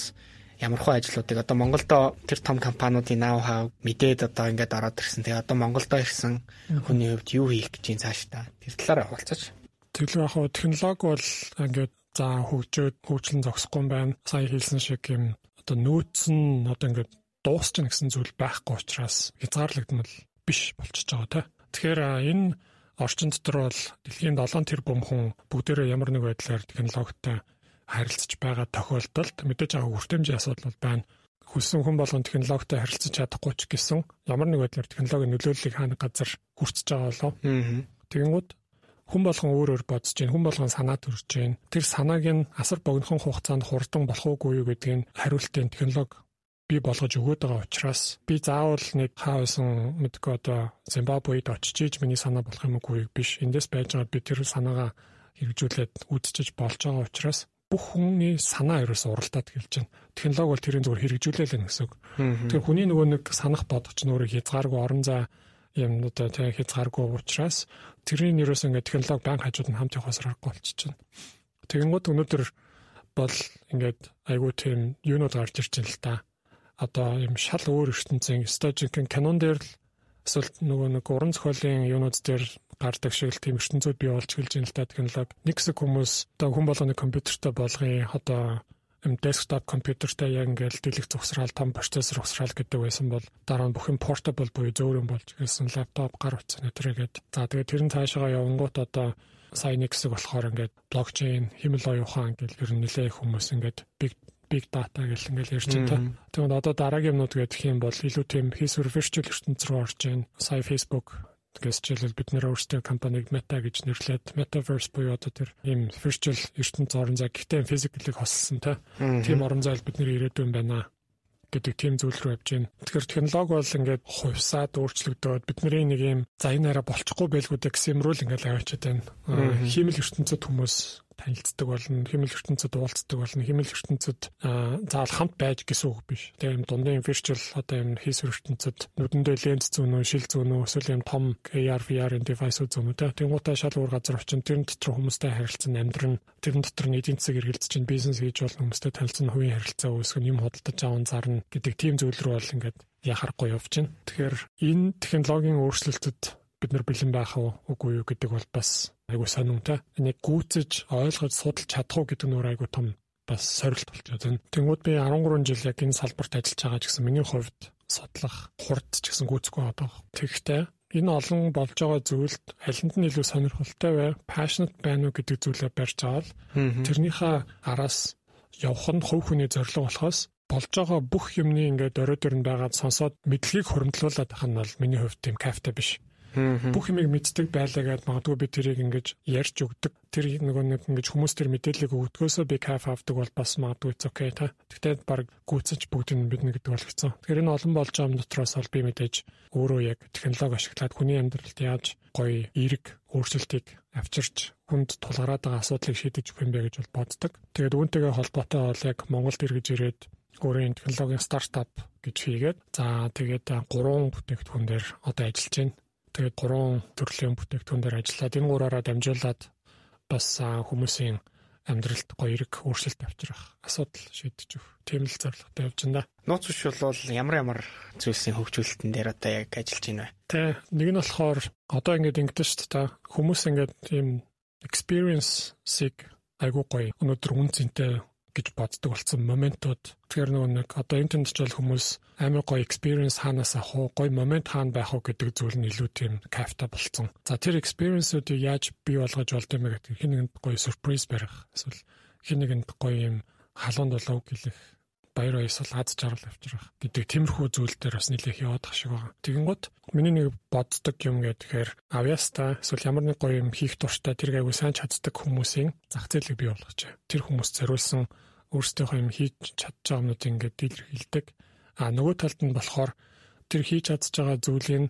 ямар хөө ажлуудыг одоо Монголдо тэр том компаниудын нав хав мэдээд одоо ингээд ороод ирсэн. Тэгээ одоо Монголдо ирсэн хүний хувьд юу хийх гэж байна цаашдаа тэр талаараа хавалцаач. Тэгэл яг хөө технологи бол ингээд за хөгжөөд хөгжлөн зогсохгүй юм байна. Сая хэлсэн шиг юм одоо нөөц нь одоо ингээд дуусч гэсэн зүйл байхгүй учраас хязгаарлагдмал биш болчихж байгаа те. Тэгэхээр энэ орчин дотор бол дэлхийн 7 тэрбум хүн бүгдээрээ ямар нэг байдлаар технологитой харилцаж байгаа тохиолдолд мэдээж аваа хүртээмжийн асуудал бол байна. Хүссэн хүн болгон технологитой харилцаж чадахгүй ч гэсэн ямар нэг байдлаар технологийн нөлөөллийг хаана газар хүртэж байгаа болов. Тэгэнгүүт хүн болгон өөр өөр бодож байна. Хүн болгон санаа төрж байна. Тэр санааг нь асар богинохон хугацаанд хурдан болох уугүй юу гэдгийг хариултын технологи би болгож өгöd байгаа учраас би заавал нэг хаасан мэдгүй одоо Зимбабвед очиж иж миний санаа болох юм уугүй биш. Эндээс байж байгаа би тэр санаагаа хэрэгжүүлээд үдчиж болж байгаа учраас бүх хүний санаа ерөөс уралдаад хэлж байна. Технологи бол тэрийн зүгээр хэрэгжүүлээ л гэсэн үг. Тэгэхээр хүний нөгөө нэг санах бодож нөөрэ хязгааргүй орон зай юм одоо тэг хязгааргүй учраас тэрийн ерөөс ингээд технологи банк хажууд нь хамт явахаас аргагүй болчихж байна. Тэгэнгүүт өнөөдөр бол ингээд айгүй тийм юунууд гарч ирж байна л та одоо юм шал өөр ертөнцийн стожинг канон дээр л эсвэл нөгөө нэг уран зохиолын юунууд дээр гардаг шиг л тийм ертөнцүүд бий болж эхэлж байна л да технологи. Нэг хэсэг хүмүүс одоо хүн болгоны компьютертэй болгоё одоо юм десктоп компьютертэй яг ингээл дэлгэх зогсраал том процессор ухсраал гэдэг байсан бол дараа нь бүх юм портабл буюу зөөр юм болж ирсэн лаптоп гар утсан өтрээгээд за тэгээд тэрэн цаашаа явангууд одоо сая нэг хэсэг болохоор ингээд блокчейн хэмэл оюухан гэл ер нь нэлээ хүмүүс ингээд big big data гэл ингээл ярьж байна. Тэгвэл одоо дараагийн юмнууд гэх юм бол илүү тийм хийсвэр virtual ертөнц рүү орж байна. Сая Facebook Тэгээс жишээлбэл бид нэр өөрсдөө компаниг Meta гэж нэрлээд Metaverse буюу одоо тэр ийм virtual ертөнц орон зай гэхдээ physically хослсон те. Тийм орон зайд бид нэр ирээдүйн байна гэдэг тийм зүйл рүү явж байна. Тэгэхээр технологи бол ингээд хувьсаад өөрчлөгдөөд бидний нэг юм за энэ арай болчихгүй байлгүй гэсэн юм руу л ингээд аваачаад байна. Хиймэл ертөнцид хүмүүс танилцдаг болно, хэмэл ертөнцид уулздаг болно, хэмэл ертөнцид заавал хамт байж гэсэн үг биш. Тэгээ юм дундын virtual одоо юм хийсвэр ертөнцид нүдэндээ ленз зүүн үү, шил зүүн үү, эсвэл юм том AR VR-ын девайс зүүн үү. Тэгээ гутаа шал уур газар очин тэр дотор хүмүүстэй харилцсан амьдрын тэрэн дотор эдийн засаг эргэлзэж чинь бизнес хийж болно хүмүүстэй танилцсан хувийн харилцаа үүсгэн юм хөдөлж аван зарна гэдэг тийм зүйл рүү бол ингээд яхахгүй явж байна. Тэгэхээр энэ технологийн өөрчлөлтөд бид нар бэлэн байх уу үгүй юу гэдэг бол бас айгуу сонирхолтой. Энийг гүйцэж ойлгож судалж чадах уу гэдэг нь айгуу том бас сорилт болчиход байна. Тэнгүүд би 13 жил яг энэ салбарт ажиллаж байгаа ч гэсэн миний хувьд судлах хурд ч гэсэн гүйцэхгүй байгаа. Тэгэхдээ энэ олон болж байгаа зүйлд алинд нь илүү сонирхолтой бай, passionate байна уу гэдэг зүйлээ барьж аваад тэрнийхээ араас явах нь хувь хүний зорилго болохоос болж байгаа бүх юмны ингээд орой нь байгаад сонсоод мэдлэгийг хуримтлуулад байх нь бол миний хувьд тийм кайфтай биш. Бүх юмыг мэддэг байлаа гэдээ магадгүй би тэрийг ингэж ярьж өгдөг. Тэр нөгөө нэг ингэж хүмүүс тэр мэдээллийг өгдгөөсөө би кайф авдаг бол бас магадгүй it's okay та. Тэгтээ баг гүйцэж бүгдийг биднэ гэдэг бол хэцүү. Тэгэхээр энэ олон болж байгаа юм дотроос бол би мэдээж өөрөө яг технологи ашиглаад хүний амьдралд яаж гоё эерэг өөрчлөлтийг авчирч хүнд тулгараад байгаа асуудлыг шийдэж өгөх юм бэ гэж бол боддог. Тэгээд үүнтэйгээ холбоотой бол яг Монголд иргэж ирээд өөрийн технологийн стартап гэж хийгээд за тэгээд гурван бүтээгдэхүүн дээр одоо ажиллаж байна. Тэгээд гурван төрлийн бүтээгдэхүүн дээр ажиллаад энэ гураараа дамжуулаад бас хүмүүсийн амьдралд гоё эрг өөрчлөлт авчрах асуудал шийдэж өгөх. Тийм л зорилготой явж байна. Нууц биш бол ямар ямар зүйлсийн хөгжүүлэлтэн дээр одоо яг ажиллаж байна вэ? Тэ нэг нь болохоор одоо ингээд ингэдэж шүү дээ. Хүмүүс ингээд тийм experience-ийг айгуу гоё өнөөдөр үн цэнтэй гэж боддог болсон моментууд. Тэгэхээр нөгөө нэг одоо интернет ч бол хүмүүс амар гоё experience хаанаас авах уу, гоё момент хаана байх уу гэдэг зүйл нь илүү тийм кайфтай болсон. За тэр experience-уудыг яаж бий болгож болд юм гэдэг хин нэгэнд гоё surprise барих. Эсвэл хин нэгэнд гоё юм халуун дулааг гэлэх баяр баясгал аз жаргал авчрах гэдэг тиймэрхүү зүйл дээр бас нэлээх яваадах шиг байгаа. Тэгэнгუთ миний нэг боддог юм гэхээр авьяаста эсвэл ямар нэг гоё юм хийх дуртай тэр айгуу сайн чаддаг хүмүүсийн зах зээлийг бий болгож. Тэр хүмүүс зориулсан өөрсдийнхөө юм хийж чадж байгаа юмнууд ингээд илэрхийлдэг. А нөгөө талд нь болохоор тэр хийж чадж байгаа зүйлийг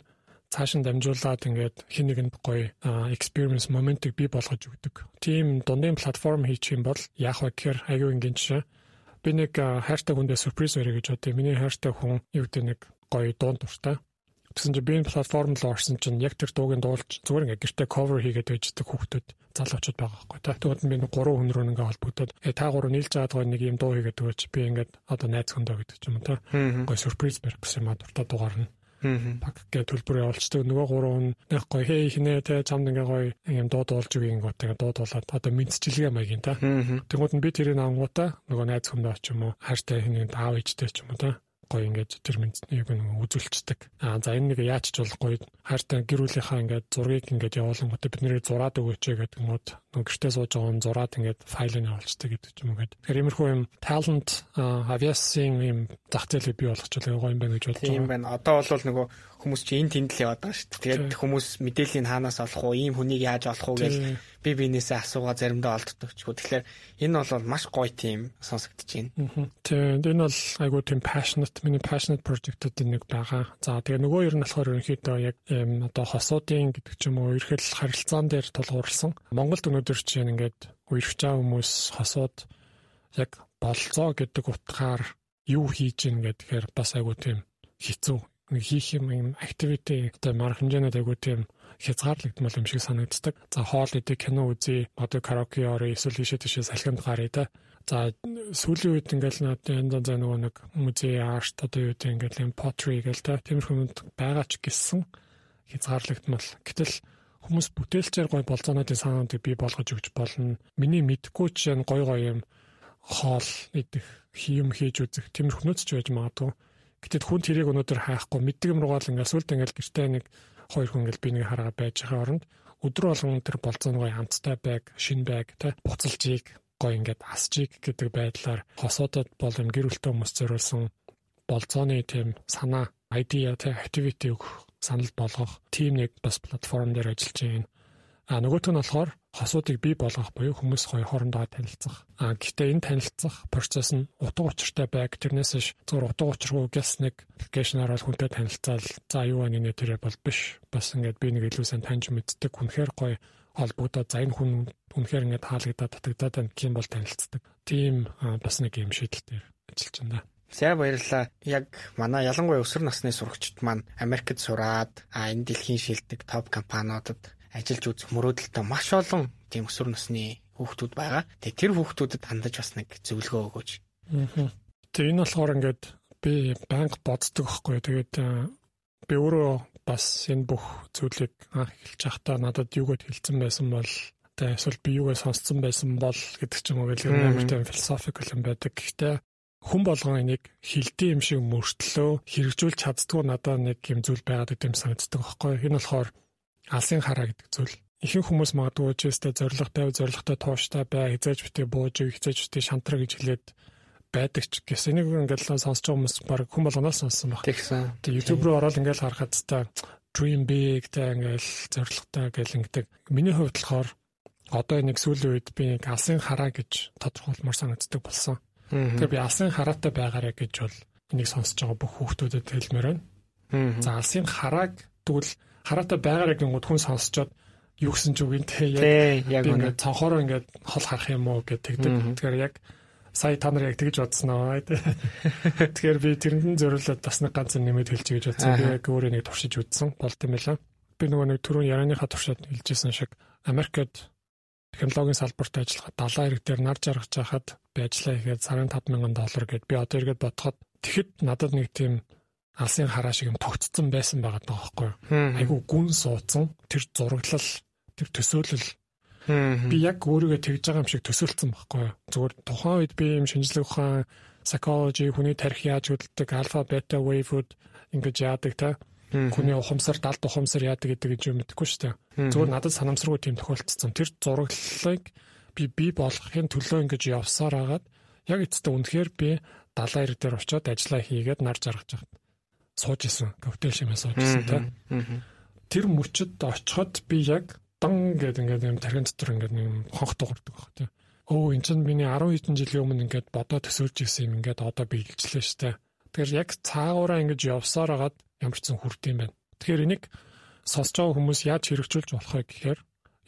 цааш нь дамжуулаад ингээд хин нэгэнд гоё experience моментыг бий болгож өгдөг. Тийм дундын платформ хийчих юм бол яах вэ гэхээр айгүй ингийн жишээ би нэг хайртай хүндээ сюрприз өрөө гэж бодъё. Миний хайртай хүн юу гэдэг нэг гоё дуун дуртай. Тэгсэн чинь би энэ платформ руу орсон чинь яг тэр дуугийн дуулж зүгээр ингээ гэртээ cover хийгээд байждаг хүүхдүүд залуучууд байгаа байхгүй. Та. Тэгвэл би нэг гурван хүн рүү ингээ холбогдоод э та гурав нийлж байгаа гоо нэг юм дуу хийгээд өгөөч. Би ингээд одоо найз хөндөө гэдэг ч юм уу та. Гоё сюрприз барих гэсэн юм а дуртай дуугаар нь. Пак гэ төлбөр явуулцдаг нөгөө гурван нэг гоё хей хинэ те чамд ингээ гоё юм дууд уулж үгийн гоо тэгээ дуудуулаад одоо мэдчилгээ маягийн та нь би тэрийг ангуута нөгөө найз хүмдээ ч юм уу хайртай хинэ аав ээжтэй ч юм уу та гоё ингээд тэр мэднийг нэг үзүүлцдэг. Аа за энэ нэг яач ч болохгүй хайртай гэрүүлийнхаа ингээд зургийг ингээд явуулангуудаа бид нэрийг зураад өгөөч гэдэг юмуд нэг гэртээ сууж байгаа нь зураад ингээд файлыг явуулцдаг гэдэг юм гээд. Тэгэхээр иймэрхүү юм talent aviation юм зах зээлийг бий болгочихлоо гоё юм байна гэж бодож байгаа. Тийм байна. Одоо бол нөгөө хүмүүс чи энэ тэнд л яваад байгаа шүү дээ. Тэгээд хүмүүс мэдээллийг хаанаас олох уу, ийм хүнийг яаж олох уу гэж би биенээсээ асуугаа заримдаа олддог ч гоо. Тэгэхээр энэ бол маш гоё тийм сонсогдож байна. Тэгээд энэ бол айгуу тийм passionate, миний passionate project-уудын нэг байгаа. За тэгээ нөгөө ер нь болохоор ерөнхийдөө яг одоо хосуудын гэдэг ч юм уу ерхэл харилцаан дээр тулгуурласан. Монголд өнөөдөр чинь ингээд байгаа хүмүүс хосууд яг болцоо гэдэг утгаар юу хийж ийн гэдгээр бас айгуу тийм хэцүү хийх юм юм activity одоо марк хэмжээнд айгуу тийм хязгаарлагдмал юм шиг санагддаг. За хоол идэх, кино үзье, одоо караоке орё, эсвэл ийшээ тийшээ салхинд гарыг та. За сүүлийн үед ингээл над янз янз нөгөө нэг музей арт одоо юу гэдэг ингээл юм pottery гээл та тиймэрхүү юмд байгаа ч гэсэн хязгаарлагдмал. Гэтэл хүмүүс бүтээлчээр гой болцооноодын санаандыг бий болгож өгч болно. Миний мэдгүй чинь гой гой юм хоол идэх, юм хийж үзэх тиймэрхүүнүүд ч байж магадгүй. Гэтэл хүн тэрийг өнөөдөр хайхгүй мэддэг юм руугаа л ингээл сүлд ингээл гэртээ нэг хоёр хүн ингээл би нэг хараа байж байгаа оронд өдөр болгон тэр болцоонгой хамттай байг, шин байг, тэ буцалжийг гой ингээд асчийг гэдэг байдлаар хосоодод бол юм гэр бүлтэй хүмүүс зориулсан болцооны тийм санаа, idea, тэ activity өгөх санал болгох тийм нэг бас платформ дээр ажиллаж байна. А нөгөөх нь болохоор хосуудыг бий болгох буюу хүмүүс хоёр хоорондоо танилцах. А гэхдээ энэ танилцах процесс нь утга учиртай байг. Тэрнээс ш зөвхөн утга учиргүй гэс нэг аппликейшнаар бол хүнтэй танилцаал за юу байна нэ тэрэ бол биш. Бас ингээд би нэг илүү сайн таньж мэддэг. Үнэхээр гоё холбогдоод за энэ хүн үнэхээр ингээд хаалгадаад татагдаад байна гэх юм бол танилцдаг. Тийм бас нэг юм шийдэл дээр ажиллаж байна. За баярлалаа. Яг манай ялангуяа өсвөр насны сурагчид маань Америкт сураад а энэ дэлхийн шилдэг топ компаниудад ажиллаж үзэх мөрөөдөлтөй маш олон тийм өсвөр насны хүүхдүүд байгаа. Тэгээ тэр хүүхдүүдэд хандаж бас нэг зөвлөгөө өгөөч. Тэгээ энэ болохоор ингээд би банк боддог байхгүй. Тэгээд би өөрөө бас энэ бүх зүйлийг анх эхэлж байхдаа надад юугээд хэлсэн байсан бол тэгээ эсвэл би юугаа сонсцсон байсан бол гэдэг ч юм уу гэх юм амар тийм философикл юм байдаг. Гэхдээ хүн болгон энийг хилдэг юм шиг мөртлөө хэрэгжүүлж чаддгүй надад нэг юм зүйл байгаад идэм санагддаг байхгүй. Энэ болохоор алсын хараа гэдэг зүйл. Ихэнх хүмүүс магадгүй ч өстэй зоригтой, зоригтой тууштай бай, хязгаарч битээ бууж, хязгаарч битээ шантраа гэж хэлээд байдаг ч гэсэн энийг ингээд л сонсож байгаа хүмүүс баг хүн болгоноос сонссон баг. Тэгсэн. Тэг YouTube руу ороод ингээд харахад та dream big та ингээд зоригтой гэл ингээд миний хувьд болохоор одоо нэг сүүлийн үед би нэг алсын хараа гэж тодорхойлмоор санагддаг болсон. Тэгэхээр би алсын хараатай байгаарэ гэж бол энийг сонсож байгаа бүх хүүхдүүдэд хэлмээр байна. За алсын харааг тэгвэл хараатай байгаарэ гингүүд хүн сонсчоод юу гэсэн ч үгүй те яг ингээд цонхороо ингээд хол харах юм уу гэдэг тэгдэг. Тэгэхээр яг сая та нар яг тэгж бодсон аа. Тэгэхээр би тэрэнд зориулаад бас нэг ганц нэмэд хэлж гэж бодсон. Би яг өөрөө нэг туршиж үзсэн болт юм байна. Би нөгөө нэг түрүүн ярианыхаа туршаад хэлжсэн шиг Америкт технологийн салбарт ажиллахад 70 хэрэг дээр нар жаргаж байхад би ажиллаа ихэд сарын 5000 доллар гэд би одоо эргээд бодоход тэгэхэд надад нэг тийм алсын хараа шиг юм тогтцсон байсан байгаа даа байхгүй юу. Айгу гүн суудсан тэр зураглал тэр төсөөлөл Би яг өөрийгөө тэгж байгаа юм шиг төсөөлсөн байхгүй юу. Зүгээр тухайн үед би юм шинжлэх ухаан, psychology, хүний тарих яаж хөдөлдөг, alpha, beta wave-уд ингэж яадаг та. Хүний ухамсар, далд ухамсар яадаг гэдэг гэж юм мэдэхгүй шүү дээ. Зүгээр надад санамсаргүй тийм тохиолдсон. Тэр зураглалыг би бий болгохын төлөө ингэж явсаар агаад яг эцэстээ үнэхээр би далайн ирэг дээр очиод ажиллаа хийгээд нар жаргаж байгаа сууж исэн. Коктейл шимээ сууж исэн та. Тэр мөчөд очиход би яг дан гэдэг ингээд юм тархин дотор ингээд юм хонх дуурдаг баг тий. Өө эн чинь миний 10 хэдэн жилийн өмнө ингээд бодоо төсөөлж исэн юм ингээд одоо би илжлээ штэ. Тэгэхээр яг цаагаараа ингэж явсаар хагаад ямар ч зэн хүрд юм байна. Тэгэхээр энийг сонсож байгаа хүмүүс яаж хэрэгжүүлж болох вэ гэхээр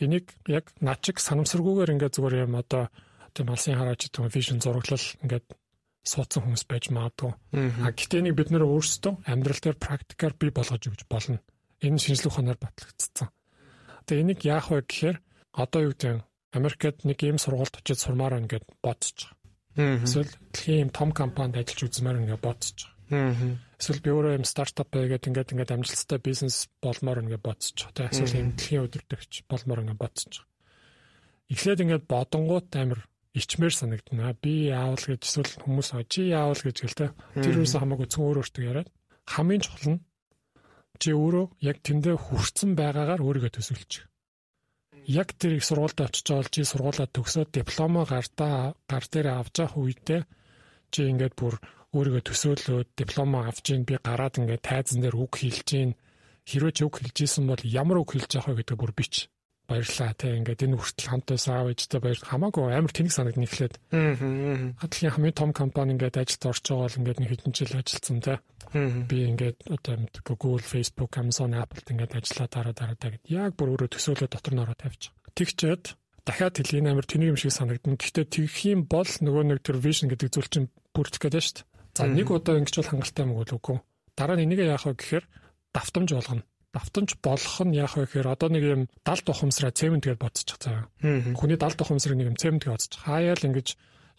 энийг яг над чиг санамсаргүйгээр ингээд зүгээр юм одоо тийм алсын хараач гэдэг вижн зураглал ингээд суудсан хүмүүс байж магадгүй. А гэтээ нэг бид нэр өөрсдөө амьдрал дээр практикаар бий болгож өгч болно. Энэ шинжлэх ухаанаар батлагдсан. Тэгээ энийг яах вэ гэхээр одоо юу гэдэг Америкт нэг ийм сургуульд очиж сурмаар гэд бодож байгаа. Эсвэл дэлхийн ийм том компанид ажиллаж үзмээр ингээ бодож байгаа. Эсвэл би өөрөө ийм стартап байгээд ингээд ингээд амжилттай бизнес болмоор ингээ бодож байгаа. Эсвэл ийм дэлхийн өдөртөгч болмоор ингээ бодож байгаа. Эхлээд ингээд бодонгууд амир ичмээр санагдана. Би яавал гэж эсвэл хүмүүс чи яавал гэж гэлтэй. Тэр юусэн хамаагүй зөв өөр өөртөө яриад хамгийн чухал нь чи өөрөө яг тэндээ хүрсэн байгаагаар өөрийгөө төсөөлчих. Яг тэр их сургуульд очиж байгаа чи сургуулаа төгсөөд дипломо гартаа гар дээр авч явах үедээ чи ингээд бүр өөрийгөө төсөөлөөд дипломо авч ийн би гараад ингээд тайзан дээр үг хэлж ийн хэрвээ ч үг хэлж исэн бол ямар үг хэлж явах вэ гэдэг бүр бич баярлаа те ингээд энэ хүртэл хамт байсан аав ээжтэй баяр хамаагүй амар тэнэг санагдна эхлээд. Хатлын хамгийн том компани ингээд ажилд орж байгаа бол ингээд нэг хэдэн жил ажилласан те. Би ингээд одоо Google, Facebook, Amazon, Apple-д ингээд ажиллаа дараа дараа гэдэг. Яг бүр өөрөө төсөөлөө дотор нь ороо тавьчих. Тэгчээд дахиад хэлхийн амар тэнэг юм шиг санагдана. Гэхдээ тэгэх юм бол нөгөө нэг тэр vision гэдэг зүйл чинь бүрдэх гэдэг шүү дээ. За нэг удаа ингэж бол хангалттай юм уу үгүй. Дараа нь энийг яах вэ гэхээр давтамж болгоно давтамж болох нь яах вэ гэхээр одоо нэг юм далд ухамсараа цемент гэж бодчих цаа. Хүний далд ухамсарыг нэг юм цемент гэж бодчих. Хаяал ингэж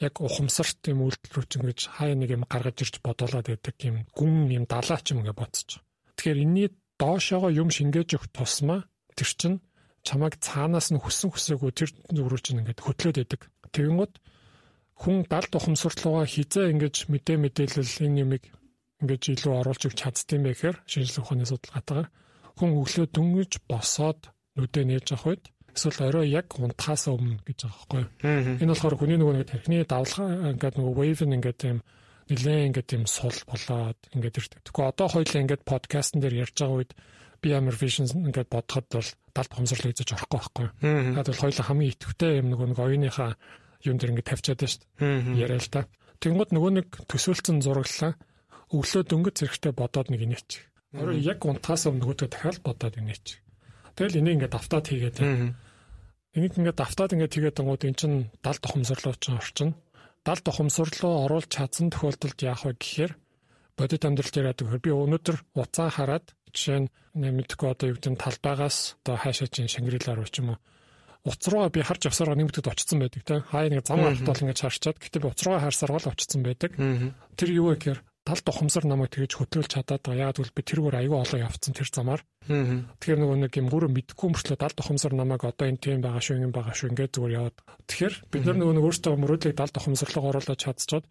яг ухамсарт юм үйлдэл рүү ч ингэж хаяа нэг юм гаргаж ирж бодоолаад байдаг юм гүн юм далаач юм гэж бодчих. Тэгэхээр энэний доошоогоо юм шингээж өгөх тусмаа тэр чин чамайг цаанаас нь хүссэн хүсээгүй тэр зүрүү чинь ингээд хөтлөөд байдаг. Тэгэнгუთ хүн далд ухамсарлуугаа хизээ ингэж мэдээ мэдээлэл энэ юмыг ингэж илүү оруулж өгч чаддсан байх гэхээр шинжлэх ухааны судалгаатайгаар хүн өглөө дөнгөж босоод нүдэ нээж авах үед эсвэл орой яг унтахаас өмнө гэж байгаа байхгүй. Энэ болохоор хүний нөгөө нэг тархины давлгаа ингээд нөгөө wave ингээд юм нэлээ ингээд юм сул болоод ингээд ирдэг. Тэгэхгүй одоо хоёлаа ингээд подкастн дээр ярьж байгаа үед би амар vision ингээд бодоход бол далд хомсорлоо хийж орохгүй байхгүй. Хаад бол хоёлаа хамгийн идэвхтэй юм нөгөө нэг оюуныхаа юм дээр ингээд тавьчаад шүү дээ. Яриа л та. Тэнгууд нөгөө нэг төсөөлцөн зураглаа өглөө дөнгөж зэрэгтэй бодоод нэг инээч. Өөрөө яг унтахаас өмнө нөгөөдөө дахиад бодоод инеч. Тэгэл энийг ингээд автаад хийгээд. Энийг ингээд автаад ингээд хийгээд гингууд эн чин дал тухамсарлуу ч орчин. Дал тухамсарлуу оруулж чадсан тохиолдолд яах вэ гэхээр бодит амьдралд яриад өгөхөр би өнөөдөр уцаа хараад жишээ нь мэдхгүй одоо юу гэдэг талбайгаас одоо хаашаа чинь Шангрилаар руу ч юм уу. Уц руугаа би харж явсараа нэмэгдэд очсон байдаг те. Хаа нэг зам алт бол ингэж харчаад гэтээ би уц руугаа харсаар бол очсон байдаг. Тэр юу вэ гэхээр талд ухамсар намайг тэгж хөтлөөлж чадаад байгаа. Яг бол би тэргээр аягүй олон явцсан тэр замаар. Тэгэхээр нөгөө нэг юм гүрэн мэдгүй мөрчлөө талд ухамсар намайг одоо энэ тийм байгаа шүү, юм байгаа шүү ингээд зүгээр яваад. Тэгэхээр бид нар нөгөө нэг өөрсдөө мөрөөдлийг талд ухамсарлог оруулаад чадчихад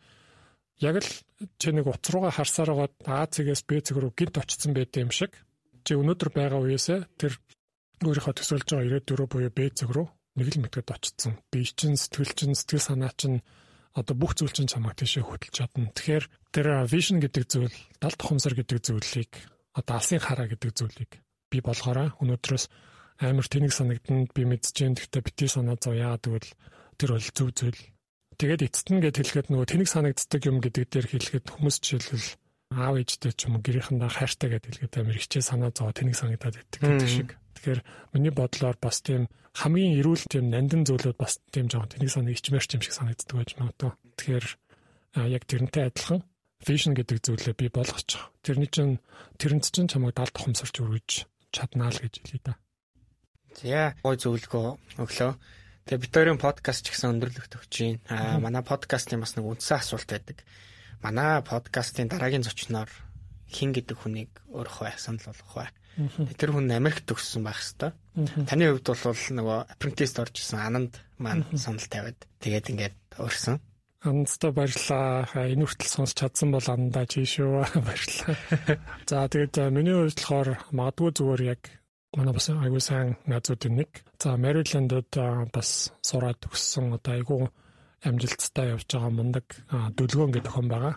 яг л чи нэг утас руугаа харсаар байгаа А цэгээс Б цэг рүү гинт очсон байт юм шиг. Чи өнөөдөр байгаа үеэсээ тэр өөрийнхөө төсөөлж байгаа ирээдүрөө буюу Б цэг рүү нэг л мэтгэд очсон. Би чин сэтгэл чин сэтгэл санаа чин одоо бүх зүйл чинь чамайг тийшээ хөтлж чадна. Тэгэхээр тэр vision гэдэг зүйл, далд тухамсар гэдэг зүйлийг одоо алсын хараа гэдэг зүйлийг би болгоорой. Өнөөдрөөс амар тэнэг санагданд би जैन гэхдээ бити санаа зов яа тэгвэл тэр бол зөв зүйл. Тэгээд эцэст нь гэд хэлэхэд нөгөө тэнэг санагддаг юм гэдэг дээр хэлэхэд хүмүүс жишээлбэл аав ээжтэй ч юм уу гэрийнхэндээ хайртай гэдээ хэлгээд амар хичээ санаа зовоо тэнэг санагдаад байдаг гэдэг шиг. Тэгэхээр миний бодлоор бас тийм хамгийн эрүүл тийм нандин зүйлүүд бас тийм жоохон тэнийг санаа ичмэрч юм шиг санагддаг байж магадгүй. Тэгэхээр яг тэрнтэй адилхан vision гэдэг зүйлээ би болгочих. Тэрний чинь тэрэнд чинь чамайг далд тухамсарч өргөж чаднаа л гэж хэлээ да. За гой зөвлөгөө өглөө. Тэгээ битэрийн подкаст ч гэсэн өндөрлөгт өгч байна. Аа манай подкастын бас нэг үндсэн асуулт байдаг. Манай подкастын дараагийн зочноор хин гэдэг хүнийг бай, санал болгох бай. Тэр хүн Америкт төгссөн байх хэвээр. Таны хувьд бол нөгөө apprentice орж исэн ананд маань санал тавиад тэгээд ингээд урьсан. Андста баярлаа. Энэ хүртэл сонсч чадсан бол андаа чи шүү. Баярлаа. За тэгээд миний хувьд болохоор магадгүй зүгээр яг манай бас аягүй сайн найзуудын нэг. За Maryland-д бас сураад төгссөн одоо айгүй амжилттай явж байгаа мундаг дүлгөөн гэдэг охин байгаа.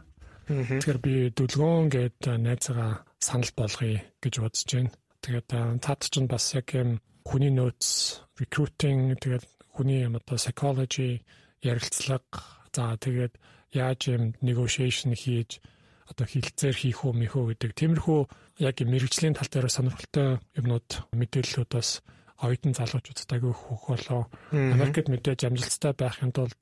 Тэгэхээр би дүлгөөн гэдэг найзгаа санал болгоё гэж бодож байна. Тэгээд цаад чинь бас яг юм хүний нөөц, recruiting тэгээд хүний юм одоо psychology ярилцлага за тэгээд яаж юм negotiation хийж одоо хилцээр хийх үү мэхөө гэдэг тиймэрхүү яг мэрэгжлийн тал дээр сонирхолтой юмнууд мэдээллүүдээс оюутан залуучуудад агай хөөх болоо. Америкт мэдээж амжилттай байхын тулд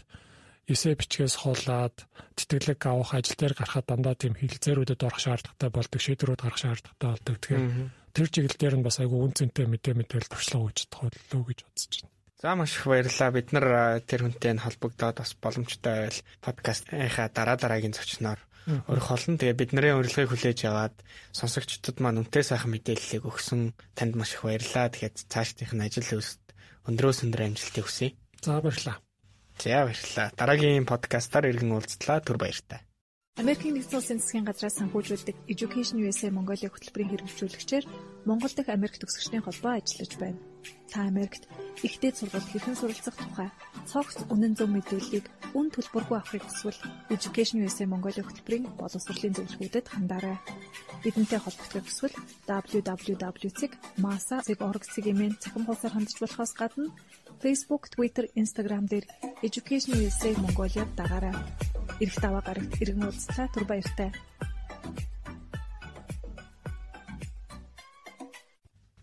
эсэ бичгээс хоолаад тэтгэлэг авах ажил дээр гарахад дандаа тийм хилцээрүүдэд орох шаардлагатай болдог, шийдвэрүүд гарах шаардлагатай болдог. Тэгэхээр тэр чиглэл дээр нь бас айгүй үнцэнтэй мэдээ мэдээлэл туршлага өгч тохиоллоо гэж бодож байна. За маш их баярлалаа. Бид нар тэр хүнтэй холбогдоод бас боломжтой байвал подкастынхаа дараа дараагийн зочноор өрөх олон. Тэгээ бид нарын урилгыг хүлээж аваад сонсогчдод маань үнэтэй сайхан мэдээллийг өгсөн танд маш их баярлалаа. Тэгэхээр цаашдынх нь ажил үйлсэд өндрөөс өндөр амжилтыг хүсье. За баярлалаа. За баярлалаа. Дараагийн подкастаар иргэн уулзлаа. Түр баяртай. Америкийн нэгдсэн улсын засгийн газраас санхүүжүүлдэг Education USA Mongolia хөтөлбөрийн хэрэгжүүлэгчээр Монгол дахь Америк төгсөгчдийн холбоо ажиллаж байна. Та Америкт ихтэй сургалт хэрхэн суралцах тухай цогц үнэн зөв мэдээллийг үн төлбөргүй авахыг хүсвэл Education USA Mongolia хөтөлбөрийн боловсролын зөвлөгөөдөд хандаарай. Бидэнтэй холбогдох хүсвэл www.masa.org-ийн цахим хуудасаар хандж болохоос гадна Facebook, Twitter, Instagram дээр Education USA Mongolia дагаарай. Ирэх даваа гарагт иргэн уулзлаа түр баяртай.